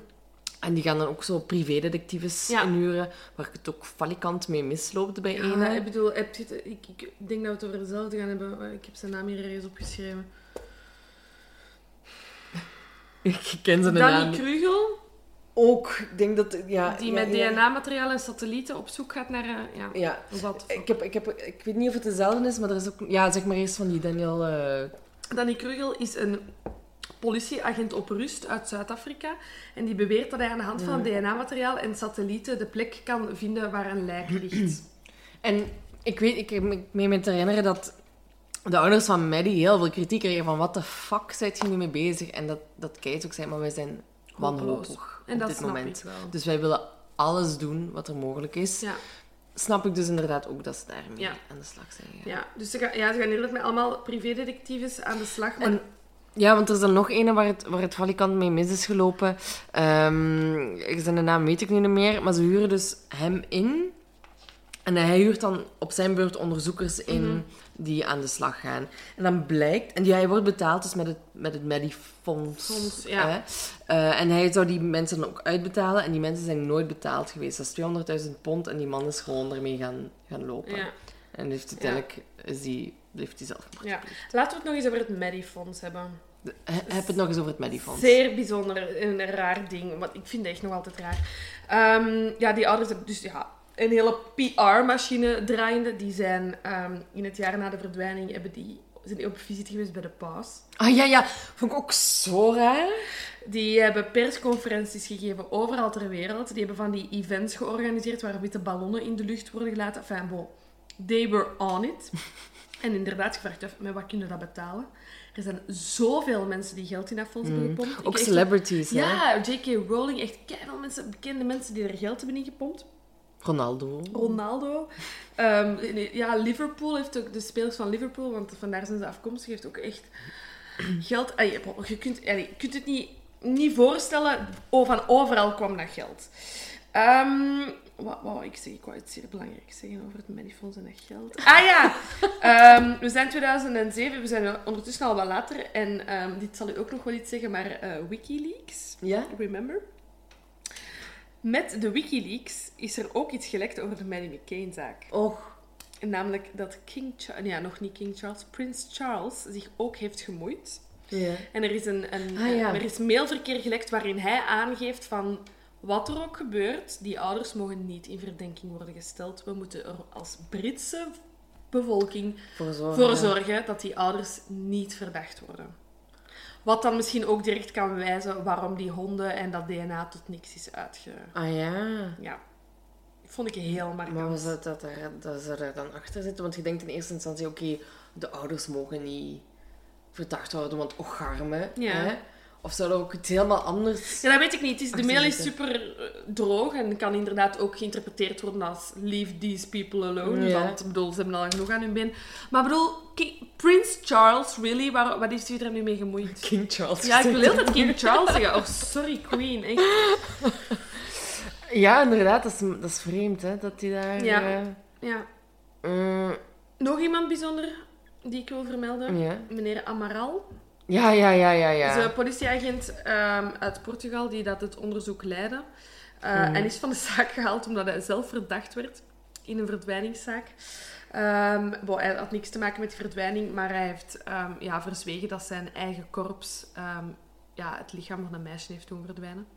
En die gaan dan ook zo privédetectives Ja. inhuren, waar ik het ook valikant mee misloopt bij Ja, ene. ik bedoel, ik, ik denk dat we het over dezelfde gaan hebben. Ik heb zijn naam hier ergens opgeschreven. Ik ken zijn Danny naam. Krugel, Ook, ik denk dat... Ja, die met ja. DNA-materiaal en satellieten op zoek gaat naar... eh, ja, Ja, wat. ik, heb, ik, heb, ik weet niet of het dezelfde is, maar er is ook... Ja, zeg maar eerst van die Daniel... eh, Danny Krugel is een politieagent op rust uit Zuid-Afrika. En die beweert dat hij aan de hand van DNA-materiaal en satellieten de plek kan vinden waar een lijk ligt. En ik weet, ik, ik meen me te herinneren dat de ouders van Maddie heel veel kritiek kregen van wat de fuck zijt je nu mee bezig? En dat, dat Kees ook zei, maar wij zijn wanhopig En op dat dit moment. Dus wij willen alles doen wat er mogelijk is. Ja. Snap ik dus inderdaad ook dat ze daarmee Ja. aan de slag zijn. Ja, dus ze gaan, ja, ze gaan inderdaad met allemaal privédetectives aan de slag. Maar En, ja, want er is dan nog een waar het, waar het valikant mee mis is gelopen. Ehm zijn naam weet ik nu niet meer. Maar ze huren dus hem in. En hij huurt dan op zijn beurt onderzoekers in Mhm. die aan de slag gaan. En dan blijkt... En die, hij wordt betaald dus met het, met het Medifonds. Fonds, ja. hè. Eh, en hij zou die mensen dan ook uitbetalen. En die mensen zijn nooit betaald geweest. Dat is 200.000 pond. En die man is gewoon ermee gaan, gaan lopen. ja, En heeft uiteindelijk is die, heeft hij zelf ja. Laten we het nog eens over het Medifonds hebben. He- Heb het nog eens over het Medifonds. Zeer bijzonder en een raar ding, want ik vind het echt nog altijd raar. Ehm, ja, die ouders hebben dus ja, een hele PR-machine draaiende. Die zijn ehm, in het jaar na de verdwijning hebben die, zijn die op visite geweest bij de paus. Ah ja, ja. Vond ik ook zo raar. Die hebben persconferenties gegeven overal ter wereld. Die hebben van die events georganiseerd waar witte ballonnen in de lucht worden gelaten. Enfin, bon, they were on it. En inderdaad gevraagd af, met wat kunnen we dat betalen? Er zijn zoveel mensen die geld in dat fonds hebben gepompt. Mm. Ook echt- celebrities, hè? Ja, J.K. Rowling, echt keiveel mensen, bekende mensen die er geld hebben ingepompt. Ronaldo. Ronaldo. Ehm, ja, Liverpool heeft ook, de spelers van Liverpool, want vandaar zijn ze afkomstig, heeft ook echt geld. Allee, je, kunt, allee, je kunt het niet, niet voorstellen, oh, van overal kwam dat geld. Ehm, wat, ik zeggen? Ik wou iets zeer belangrijks zeggen over het Medifonds en dat geld. Ah ja! Ehm, we zijn 2007, we zijn ondertussen al wat later. En dit zal u ook nog wel iets zeggen, maar eh, Wikileaks, Ja? remember? Met de Wikileaks is er ook iets gelekt over de Maddie McCain-zaak. Och. Namelijk dat King Charles, ja, nog niet King Charles, Prins Charles zich ook heeft gemoeid. Ja. En er is, een, een, Ah, ja. er is mailverkeer gelekt waarin hij aangeeft van wat er ook gebeurt, die ouders mogen niet in verdenking worden gesteld. We moeten er als Britse bevolking Voor zorgen. voor zorgen dat die ouders niet verdacht worden. Wat dan misschien ook direct kan wijzen waarom die honden en dat DNA tot niks is uitge... Ah ja. Ja, vond ik heel markant. Maar zou dat, daar, dat zou daar dan achter zitten? Want je denkt in eerste instantie, oké, de ouders mogen niet verdacht worden, want och, garme. Ja. Hè? Of zou er ook iets helemaal anders... Ja, dat weet ik niet. Het is, de mail is super eh, droog en kan inderdaad ook geïnterpreteerd worden als leave these people alone. Ja. Want ik bedoel, ze hebben al genoeg aan hun been. Maar ik bedoel, Prince Charles, really? Waar, wat heeft hij er nu mee gemoeid? King Charles. Ja, ik wil heel dat King Charles zeggen. Oh, sorry, Queen. Echt. Ja, inderdaad, dat is, dat is vreemd, hè, dat hij daar... Ja. eh, Ja. mm, Nog iemand bijzonder die ik wil vermelden? ja. Meneer Amaral. Ja, ja, ja, ja, ja. is een politieagent ehm, uit Portugal die dat het onderzoek leidde. Eh, Mhm. En is van de zaak gehaald omdat hij zelf verdacht werd in een verdwijningszaak. Bon, hij had niks te maken met die verdwijning, maar hij heeft ehm, ja, verzwegen dat zijn eigen korps ja, het lichaam van een meisje heeft doen verdwijnen.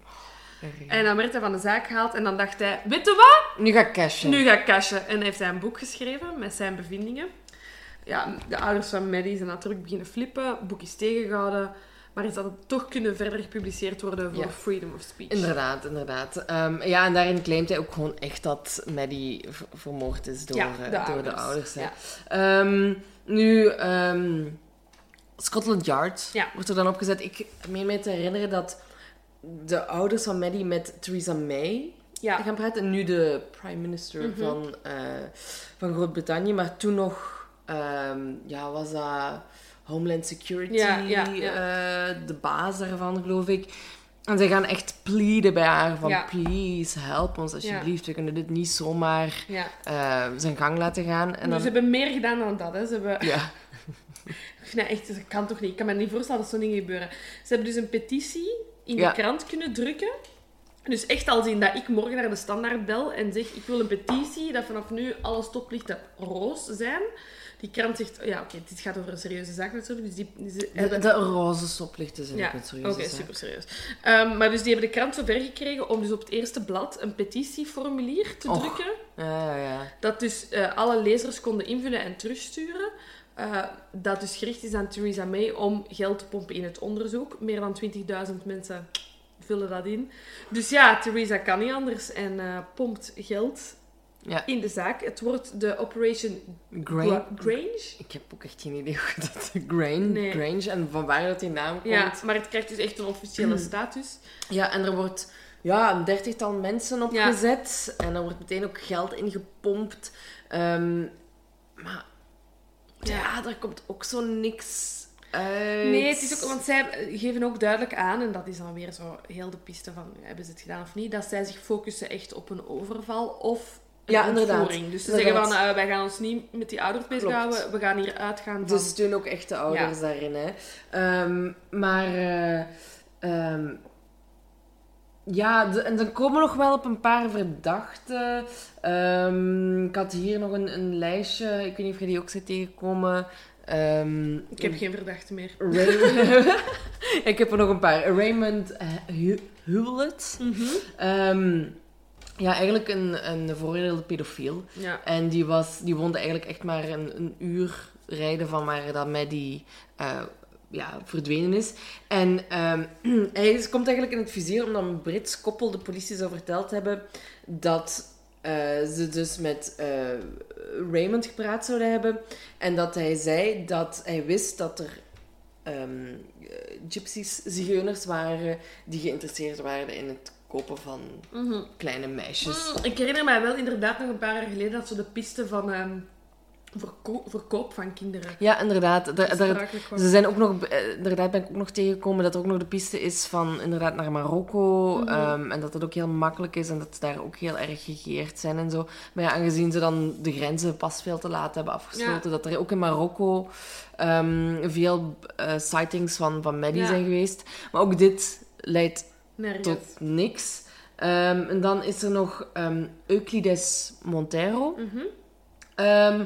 En dan werd hij van de zaak gehaald en dan dacht hij, weet je wat? Nu ga ik cashen. Nu ga ik cashen. En heeft hij een boek geschreven met zijn bevindingen. Ja, de ouders van Maddie zijn natuurlijk beginnen flippen. Boek is tegengehouden. Maar is dat het toch kunnen verder gepubliceerd worden voor Ja. freedom of speech? Inderdaad, inderdaad. Ehm, ja, en daarin claimt hij ook gewoon echt dat Maddie vermoord is door, Ja, eh, de door de ouders. ouders. Hè. Ja. Ehm, nu, ehm, Scotland Yard wordt er dan opgezet. Ik meen mij te herinneren dat de ouders van Maddie met Theresa May gaan praten. Nu de prime minister Mhm. van, eh, van Groot-Brittannië. Maar toen nog, ehm, ja, was dat Homeland Security, Ja, ja, ja. eh, de baas daarvan, geloof ik. En zij gaan echt pleaden bij haar van, please, help ons alsjeblieft. We kunnen dit niet zomaar eh, zijn gang laten gaan. En Dus dan, ze hebben meer gedaan dan dat. Hè. Ze hebben... ja. Nee, echt, dat kan toch niet. Ik kan me niet voorstellen dat zo'n dingen gebeuren. Ze hebben dus een petitie in de krant kunnen drukken. Dus echt als in dat ik morgen naar de standaard bel en zeg ik wil een petitie dat vanaf nu alle stoplichten roos zijn. Die krant zegt, ja oké, dit gaat over een serieuze zaak natuurlijk. Dus die, die ze De, hebben... de roze stoplichten zijn Ja, ook een serieuze oké, zaak. super serieus. Ehm, maar dus die hebben de krant zover gekregen om dus op het eerste blad een petitieformulier te Och. drukken. Ja, ja, ja. Dat dus eh, alle lezers konden invullen en terugsturen. Eh, dat dus gericht is aan Theresa May om geld te pompen in het onderzoek. Meer dan 20.000 mensen vullen dat in. Dus ja, Theresa kan niet anders en eh, pompt geld Ja. in de zaak. Het wordt de Operation Grain. Grange. Ik heb ook echt geen idee hoe dat... Grain, Nee. Grange, en van waar dat die naam komt. Ja, maar het krijgt dus echt een officiële status. Ja, en er wordt ja, een dertigtal mensen opgezet. En dan wordt meteen ook geld ingepompt. Ehm, maar ja. Ja. daar komt ook zo niks uit. Nee, het is ook, want zij geven ook duidelijk aan, en dat is dan weer zo heel de piste van hebben ze het gedaan of niet, dat zij zich focussen echt op een overval of Ja, inderdaad. Dus ze Inderdaad. zeggen van, eh, wij gaan ons niet met die ouders bezighouden, we gaan hier uitgaan van... Dus doen ook echt de ouders Ja. daarin. Hè. Ehm, maar eh, ehm, ja, de- en er komen nog wel op een paar verdachten. Ehm, ik had hier nog een, een lijstje. Ik weet niet of je die ook zit tegenkomen. Ik heb geen verdachte meer. Ik heb er nog een paar. Raymond Hewlett. Ehm, ja, eigenlijk een, een veroordeelde pedofiel. Ja. En die, was, die woonde eigenlijk echt maar een, een uur rijden van waar dat Maddie eh, ja, verdwenen is. En ehm, hij is, komt eigenlijk in het vizier omdat een Brits koppel de politie zou verteld hebben dat eh, ze dus met eh, Raymond gepraat zouden hebben. En dat hij zei dat hij wist dat er eh, gypsies, zigeuners waren die geïnteresseerd waren in het kopen van Mhm. kleine meisjes. Mm, Ik herinner mij wel inderdaad nog een paar jaar geleden dat ze de piste van ehm, verko- verkoop van kinderen Ja, inderdaad. Daar-. Ze zijn ook nog, eh, inderdaad ben ik ook nog tegengekomen dat er ook nog de piste is van inderdaad naar Marokko. Mhm. ehm, en dat het ook heel makkelijk is en dat ze daar ook heel erg gegeerd zijn en zo. Maar ja, aangezien ze dan de grenzen pas veel te laat hebben afgesloten, dat er ook in Marokko ehm, veel eh, sightings van, van Maddie Ja. zijn geweest. Maar ook dit leidt Nergens. tot niks. Ehm, en dan is er nog ehm, Euclides Montero. Mhm. Ehm,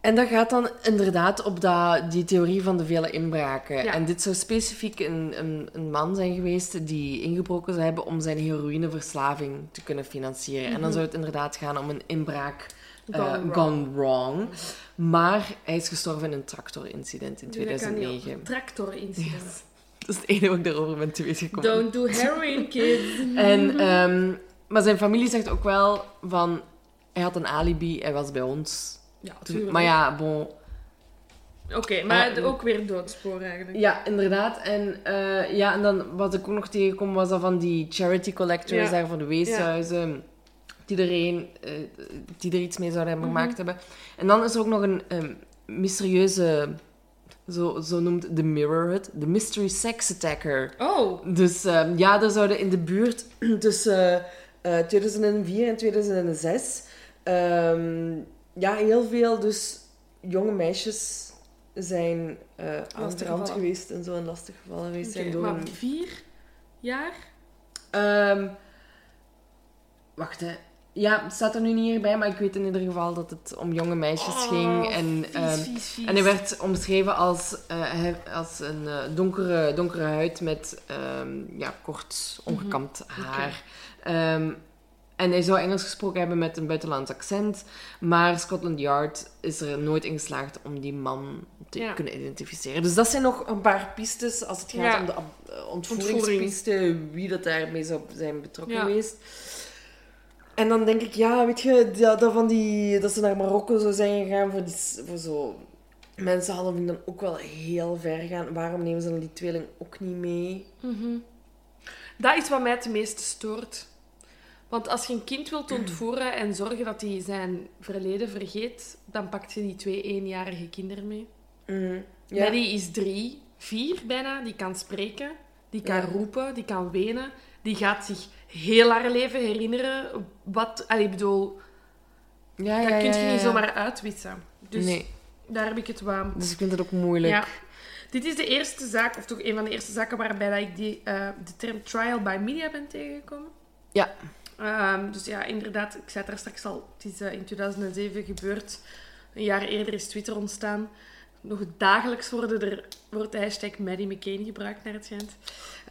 en dat gaat dan inderdaad op dat, die theorie van de vele inbraken. Ja. En dit zou specifiek een, een, een man zijn geweest die ingebroken zou hebben om zijn heroïneverslaving te kunnen financieren. En dan zou het inderdaad gaan om een inbraak eh, Mhm. Gone wrong. gone wrong. Maar hij is gestorven in een tractorincident in Nee, dat kan niet. 2009. Tractor-incident. Dat is het enige wat ik daarover ben te weten gekomen. Don't do heroin, kids. En, ehm, maar zijn familie zegt ook wel van... Hij had een alibi, hij was bij ons. Ja, Toen- tuurlijk. maar ja, bon... Oké, maar Eh, ook weer doodspoor eigenlijk. Ja, inderdaad. En, eh, ja, en dan wat ik ook nog tegenkom was dat van die charity collectors Ja. daar van de weeshuizen. Die, er een, eh, die er iets mee zouden hebben Mhm. gemaakt hebben. En dan is er ook nog een ehm, mysterieuze... Zo, zo noemt de Mirror het. De Mystery Sex Attacker. Oh, Dus ehm, ja, er zouden in de buurt tussen eh, 2004 en 2006 ehm, ja, heel veel dus jonge meisjes zijn eh aan rand geweest en zo en lastig gevallen geweest zijn door maar een... vier jaar? Ehm, wacht, hè. Ja, het staat er nu niet hierbij, maar ik weet in ieder geval dat het om jonge meisjes ging. En, Oh, vies, ehm, vies, vies. En hij werd omschreven als, eh, als een eh, donkere, donkere huid met ehm, ja, kort ongekamd haar. Ehm, en hij zou Engels gesproken hebben met een buitenlands accent. Maar Scotland Yard is er nooit in geslaagd om die man te Ja. kunnen identificeren. Dus dat zijn nog een paar pistes als het gaat Ja. om de eh, ontvoeringspiste. Wie dat daarmee zou zijn betrokken Ja. En dan denk ik, ja, weet je, dat, dat, van die, dat ze naar Marokko zou zijn gegaan voor, die, voor zo... Mensen hadden dan ook wel heel ver gaan. Waarom nemen ze dan die tweeling ook niet mee? Dat is wat mij het meeste stoort. Want als je een kind wilt ontvoeren en zorgen dat hij zijn verleden vergeet, dan pakt je die twee eenjarige kinderen mee. Mm, ja. Maddie is drie, vier bijna. Die kan spreken, die kan Ja. roepen, die kan wenen. Die gaat zich heel haar leven herinneren. Wat, allee, ik bedoel, Ja, dat ja, kun ja, je niet zomaar uitwissen. Dus Nee, daar heb ik het wel. dus ik vind het ook moeilijk. Ja. Dit is de eerste zaak, of toch een van de eerste zaken waarbij dat ik die, eh, de term trial by media ben tegengekomen. Ja. Ehm, dus ja, inderdaad, ik zei het daar straks al, het is eh, in 2007 gebeurd. Een jaar eerder is Twitter ontstaan. Nog dagelijks worden er, wordt de hashtag Maddie McCain gebruikt, naar het schijnt.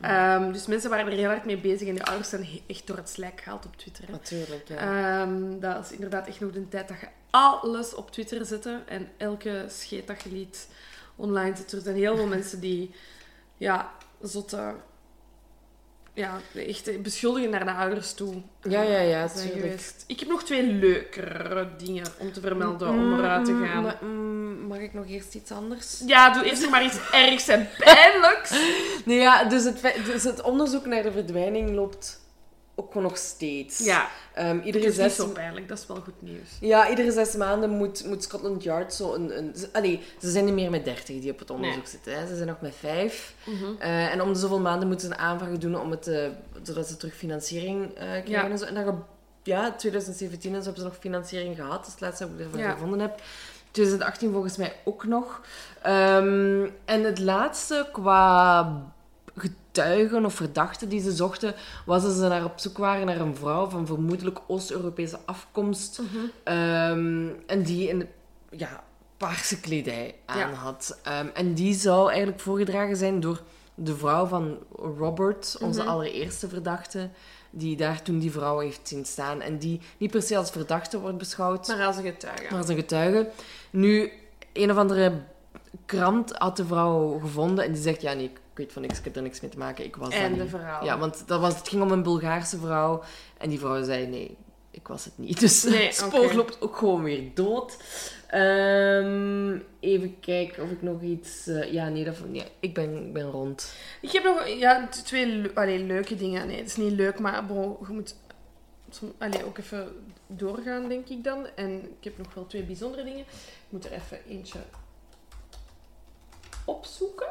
Ehm, dus mensen waren er heel hard mee bezig en de ouders zijn echt door het slijk gehaald op Twitter. hè. Natuurlijk, ja. Ehm, dat is inderdaad echt nog de tijd dat je alles op Twitter zette en elke scheet dat je liet online zet. Er zijn heel veel mensen die, ja, zotte, ja, echt beschuldigen naar de ouders toe. Ja, ja, ja, zijn tuurlijk. geweest. Ik heb nog twee leukere dingen om te vermelden om eruit te Mm, gaan. ma- mm, mag ik nog eerst iets anders? Ja, doe eerst nog maar iets ergs en pijnlijks. Nee, ja, dus het, dus het onderzoek naar de verdwijning loopt ook nog steeds. Ja, dat iedere is niet zes zo pijnlijk. Dat is wel goed nieuws. Ja, iedere zes maanden moet, moet Scotland Yard zo een... een ze, allee, ze zijn niet meer met dertig die op het onderzoek Nee. zitten. Hè. Ze zijn nog met vijf. Mhm. Eh, en om de zoveel maanden moeten ze een aanvraag doen om het, eh, zodat ze terug financiering eh, krijgen. Ja. En, zo. en dan, ja, 2017 en zo hebben ze nog financiering gehad. Dat is het laatste dat ik ervan Ja. gevonden heb. 2018 volgens mij ook nog. Ehm, en het laatste qua getuigen of verdachten die ze zochten, was dat ze naar op zoek waren naar een vrouw van vermoedelijk Oost-Europese afkomst. Ehm, en die in ja, paarse kledij aan Ja. had. Ehm, en die zou eigenlijk voorgedragen zijn door de vrouw van Robert, onze allereerste verdachte, die daar toen die vrouw heeft zien staan. En die niet per se als verdachte wordt beschouwd, Maar als een getuige. maar als een getuige. Nu, een of andere krant had de vrouw gevonden en die zegt, ja nee, ik weet van niks, ik heb er niks mee te maken, ik was dat en niet. de verhaal. Ja, want dat was, het ging om een Bulgaarse vrouw. En die vrouw zei, nee, ik was het niet. Dus Nee, het spoor loopt ook gewoon weer dood. Ehm, even kijken of ik nog iets... eh, ja, nee, dat, nee ik, ben, ik ben rond. Ik heb nog ja, twee le- allee, leuke dingen. Nee, het is niet leuk, maar bon, je moet allee, ook even doorgaan, denk ik dan. En ik heb nog wel twee bijzondere dingen. Ik moet er even eentje opzoeken.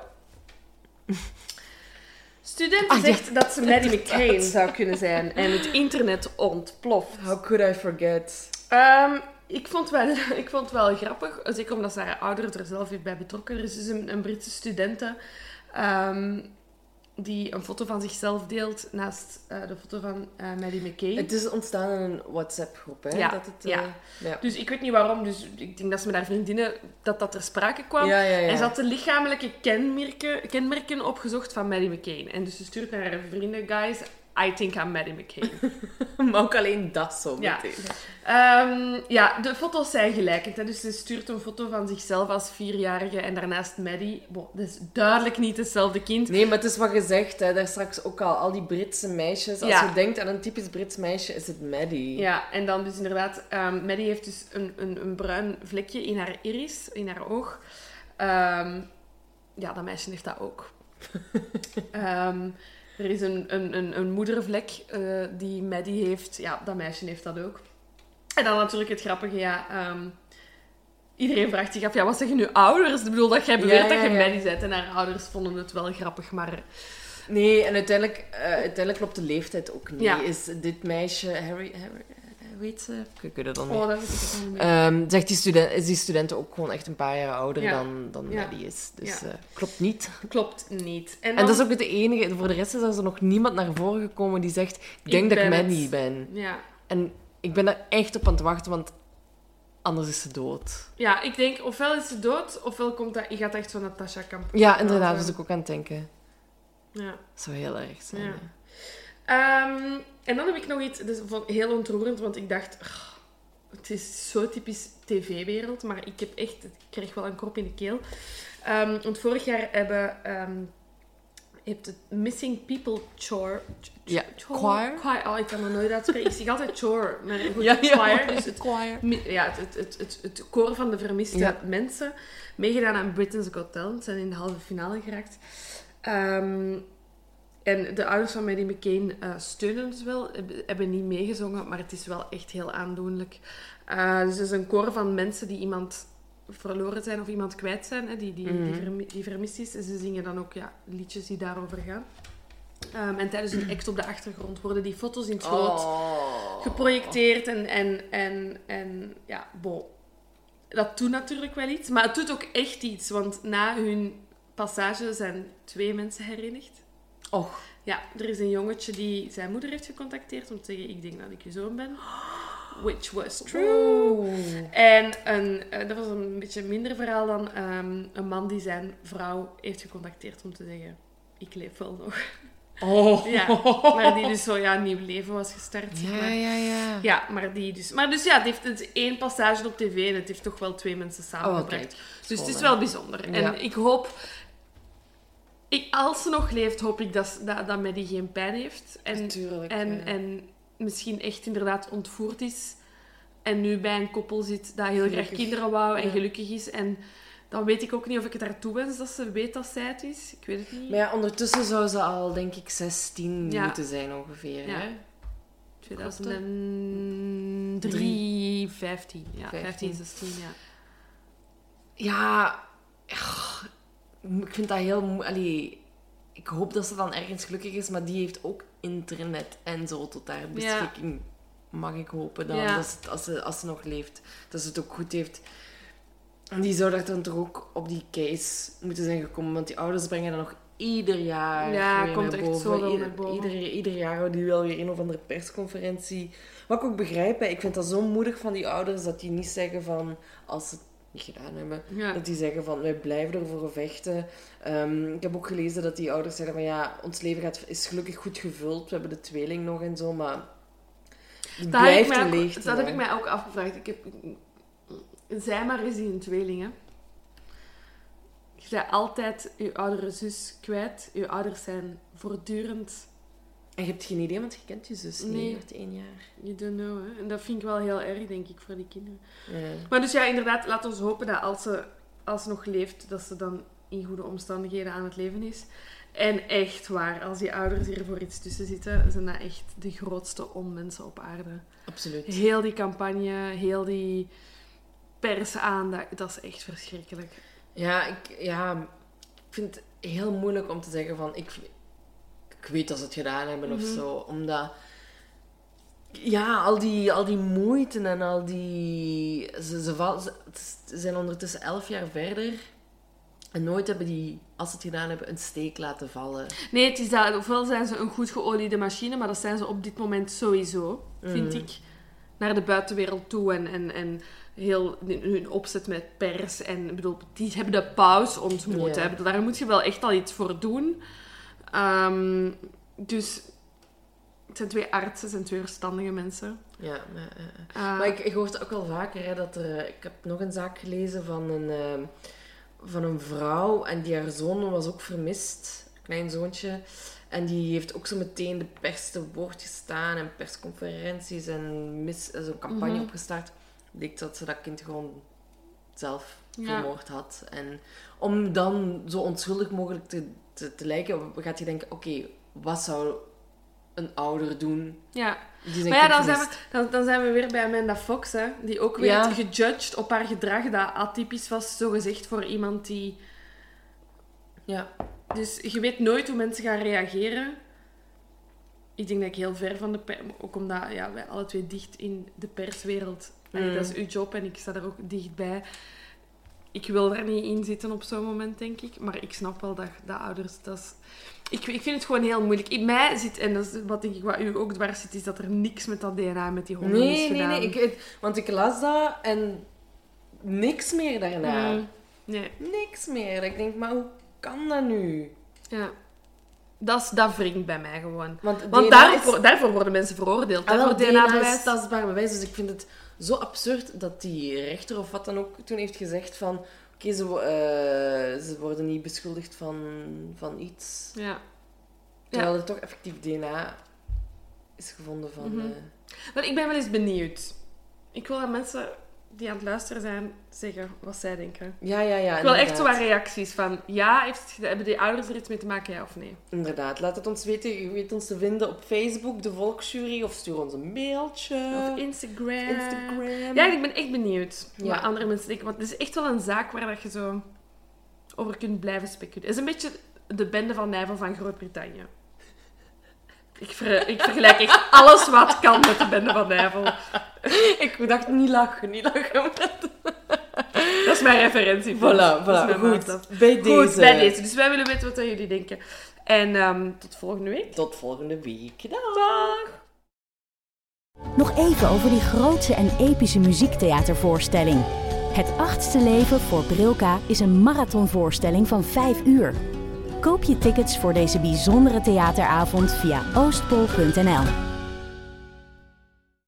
Studenten Ah, ja. zegt dat ze Maddie McCain zou kunnen zijn en het internet ontploft. How could I forget? Ehm, ik, vond wel, ik vond het wel grappig, zeker omdat haar ouder er zelf heeft bij betrokken. Er is dus een, een Britse studente ehm, die een foto van zichzelf deelt naast eh, de foto van eh Maddie McCain. Het is ontstaan in een WhatsApp-groep, hè? Ja, Dat het, ja. eh, ja. Dus ik weet niet waarom, dus ik denk dat ze met haar vriendinnen, dat dat ter sprake kwam. Ja. En ze had de lichamelijke kenmerken, kenmerken opgezocht van Maddie McCain. En dus ze stuurt naar haar vrienden, guys, I think I'm Maddie McCain. maar ook alleen dat zo Ja. meteen. Ehm, ja, de foto's zijn gelijkend. Hè. Dus ze stuurt een foto van zichzelf als vierjarige en daarnaast Maddie. Dat is duidelijk niet hetzelfde kind. Nee, maar het is wat gezegd, hè, daar straks ook al. Al die Britse meisjes. Als Ja. je denkt aan een typisch Brits meisje, is het Maddie. Ja, en dan dus inderdaad, ehm Maddie heeft dus een, een, een bruin vlekje in haar iris, in haar oog. Ehm, ja, dat meisje heeft dat ook. Er is een, een, een, een moedervlek eh, die Maddie heeft. Ja, dat meisje heeft dat ook. En dan natuurlijk het grappige, ja... ehm, iedereen vraagt zich af, ja, wat zeggen nu ouders? Ik bedoel, dat jij beweert Ja, ja, dat je. Maddie bent. En haar ouders vonden het wel grappig, maar... Nee, en uiteindelijk, eh, uiteindelijk klopt de leeftijd ook niet. Is dit meisje, Harry, Harry hoe heet ze? Ik weet het dan niet. Oh, dat weet ik ook niet meer. Ehm, zegt die student, is die student ook gewoon echt een paar jaar ouder Ja. dan, dan Ja. Is. Dus Ja. eh, klopt niet. Klopt niet. En, dat is ook het enige. Voor de rest is er nog niemand naar voren gekomen die zegt... Ik denk dat ik het. Maddie ben. Ja. En ik ben daar echt op aan het wachten, want anders is ze dood. Ja, ik denk ofwel is ze dood, ofwel komt dat, gaat echt van Natasha Kamp. Ja, inderdaad. Ja. was ik ook aan het denken. Ja. Dat zou heel erg zijn. Ja. hè. En dan heb ik nog iets, dat is heel ontroerend, want ik dacht, "Ugh, het is zo typisch tv-wereld, maar ik heb echt, ik kreeg wel een krop in de keel. Ehm, want vorig jaar hebben, ehm heeft het Missing People Chore. ch- Ja, chore- choir? choir. Oh, ik kan het nooit uitspreken. Ik zeg altijd chore, maar goed, Ja, ja. choir. Dus het, Choir. Ja, het, het, het, het, koor van de vermiste Ja. mensen. Meegedaan aan Britain's Got Talent. Zijn in de halve finale geraakt. Ehm, en de ouders van Maddie McCain eh, steunen dus wel. Hebben, niet meegezongen, maar het is wel echt heel aandoenlijk. Eh, dus het is een koor van mensen die iemand verloren zijn of iemand kwijt zijn. Hè, die, die, die, Mhm. vermi- die vermist is. En ze zingen dan ook ja, liedjes die daarover gaan. Ehm, en tijdens een act op de achtergrond worden die foto's in het groot Oh. geprojecteerd en, en, en, en ja, bon. Dat doet natuurlijk wel iets, maar het doet ook echt iets, want na hun passage zijn twee mensen herenigd. Och. Ja, er is een jongetje die zijn moeder heeft gecontacteerd om te zeggen, ik denk dat ik je zoon ben. Which was true. En een, eh, dat was een beetje minder verhaal dan ehm, een man die zijn vrouw heeft gecontacteerd om te zeggen, ik leef wel nog. Oh. Ja, maar die dus zo ja, een nieuw leven was gestart. Ja, maar. ja, ja. Ja, maar die dus. Maar dus ja, het heeft het één passage op tv en het heeft toch wel twee mensen Oh, samengebracht. dus het is wel bijzonder. En Ja. ik hoop, ik, als ze nog leeft, hoop ik dat, dat, dat Maddie geen pijn heeft. En, Natuurlijk. en, ja. en misschien echt inderdaad ontvoerd is. En nu bij een koppel zit dat heel graag kinderen wou en Ja. gelukkig is. En dan weet ik ook niet of ik het haar toewens dat ze weet dat zij het is. Ik weet het niet. Maar ja, ondertussen zou ze al, denk ik, 16 Ja. moeten zijn ongeveer. Ja. Hè? 2003, 15. Ja, 15, 15. 16, ja. Ja, ik vind dat heel... mo- Allee, ik hoop dat ze dan ergens gelukkig is, maar die heeft ook internet en zo tot haar beschikking. Mag ik hopen dan, Ja. dat ze, als, ze, als ze nog leeft, dat ze het ook goed heeft. En die zou daar dan toch ook op die case moeten zijn gekomen, want die ouders brengen dat nog ieder jaar Ja, weer komt naar echt boven. zoveel Ieder, naar boven. Ieder, ieder jaar houden die wel weer een of andere persconferentie. Wat ik ook begrijp, hè, ik vind dat zo moedig van die ouders dat die niet zeggen van, als het gedaan hebben, Ja. dat die zeggen van, wij blijven ervoor vechten. Ehm, ik heb ook gelezen dat die ouders zeggen van, ja, ons leven gaat, is gelukkig goed gevuld. We hebben de tweeling nog en zo, maar Dat, heb ik, blijft mij ook, leegte. dat heb ik mij ook afgevraagd. Ik heb, zij maar is die een tweeling, hè. Je bent altijd je oudere zus kwijt. Je ouders zijn voortdurend... En je hebt geen idee, want je kent je zus niet, Nee. hebt één jaar. You don't know, hè. En dat vind ik wel heel erg, denk ik, voor die kinderen. Ja. Maar dus ja, inderdaad, laten we hopen dat als ze, als ze nog leeft, dat ze dan in goede omstandigheden aan het leven is. En echt waar, als die ouders hier voor iets tussen zitten, zijn dat echt de grootste onmensen op aarde. Absoluut. Heel die campagne, heel die persaandacht, dat is echt verschrikkelijk. Ja ik, ja, ik vind het heel moeilijk om te zeggen van, ik, ik weet dat ze het gedaan hebben of Mhm. zo. Omdat, ja, al die, al die moeite en al die... Ze, ze, val- ze, ze zijn ondertussen elf jaar verder. En nooit hebben die, als ze het gedaan hebben, een steek laten vallen. Nee, het is dat, ofwel zijn ze een goed geoliede machine, maar dat zijn ze op dit moment sowieso, vind Mhm. ik. Naar de buitenwereld toe en, en, en heel hun opzet met pers. En ik bedoel, die hebben de paus ontmoet. Ja. Hè. Ik bedoel, daar moet je wel echt al iets voor doen. Ehm, dus het zijn twee artsen, het zijn twee verstandige mensen. Ja. Eh, Maar ik, ik hoor het ook wel vaker, hè, dat er... Ik heb nog een zaak gelezen van een, ehm, van een vrouw en die haar zoon was ook vermist. Een klein zoontje. En die heeft ook zo meteen de pers te woord gestaan en persconferenties en mis, zo'n campagne Mhm. opgestart. Bleek dat ze dat kind gewoon zelf Ja. vermoord had. En om dan zo onschuldig mogelijk te, te, te lijken, gaat je denken, oké, wat zou een ouder doen ja. Maar ja, dan zijn, we, dan, dan zijn we weer bij Amanda Fox, hè, die ook Ja. gejudged op haar gedrag dat atypisch was, zogezegd voor iemand die... Ja. Dus je weet nooit hoe mensen gaan reageren. Ik denk dat ik heel ver van de pers... Ook omdat ja, wij alle twee dicht in de perswereld... Allee, Mm. Dat is uw job en ik sta er ook dichtbij. Ik wil daar niet in zitten op zo'n moment, denk ik. Maar ik snap wel dat, dat ouders... Dat is... ik, ik vind het gewoon heel moeilijk. In mij zit, en dat is wat denk ik wat u ook dwars zit, is dat er niks met dat DNA met die honden is Nee, nee, gedaan. nee. Ik, ik- want ik las dat en niks meer daarna. Mm, nee, Niks meer. Ik denk, maar hoe kan dat nu? ja. Dat, is, dat wringt bij mij gewoon. Want, daarvoor, is, daarvoor worden mensen veroordeeld. ah, wel, DNA is tastbaar bewijs. Dus ik vind het zo absurd dat die rechter of wat dan ook toen heeft gezegd van... Oké, ze, eh, ze worden niet beschuldigd van, van iets. Ja. Terwijl er toch effectief DNA is gevonden van... Mhm. eh, Maar ik ben wel eens benieuwd. Ik wil dat mensen die aan het luisteren zijn zeggen wat zij denken. ja, ja, ja. Ik wil echt zo wat reacties van ja, heeft hebben die ouders er iets mee te maken, ja of nee? Inderdaad, laat het ons weten. Je weet ons te vinden op Facebook, de Volksjury, of stuur ons een mailtje. Of Instagram. Instagram. Ja, ik ben echt benieuwd Ja. wat andere mensen denken. Want het is echt wel een zaak waar dat je zo over kunt blijven speculeren. Het is een beetje de bende van Nijvel van Groot-Brittannië. Ik, ver- ik vergelijk echt alles wat kan met de bende van Nijvel. Ik dacht, niet lachen, niet lachen. Dat is mijn referentie. Voilà, voilà, mijn goed. Bij Goed, deze. bij deze. Dus wij willen weten wat jullie denken. En ehm, tot volgende week. Tot volgende week. Dag. Nog even over die grootse en epische muziektheatervoorstelling. Het achtste leven voor Brilka is een marathonvoorstelling van 5 uur. Koop je tickets voor deze bijzondere theateravond via oostpol.nl.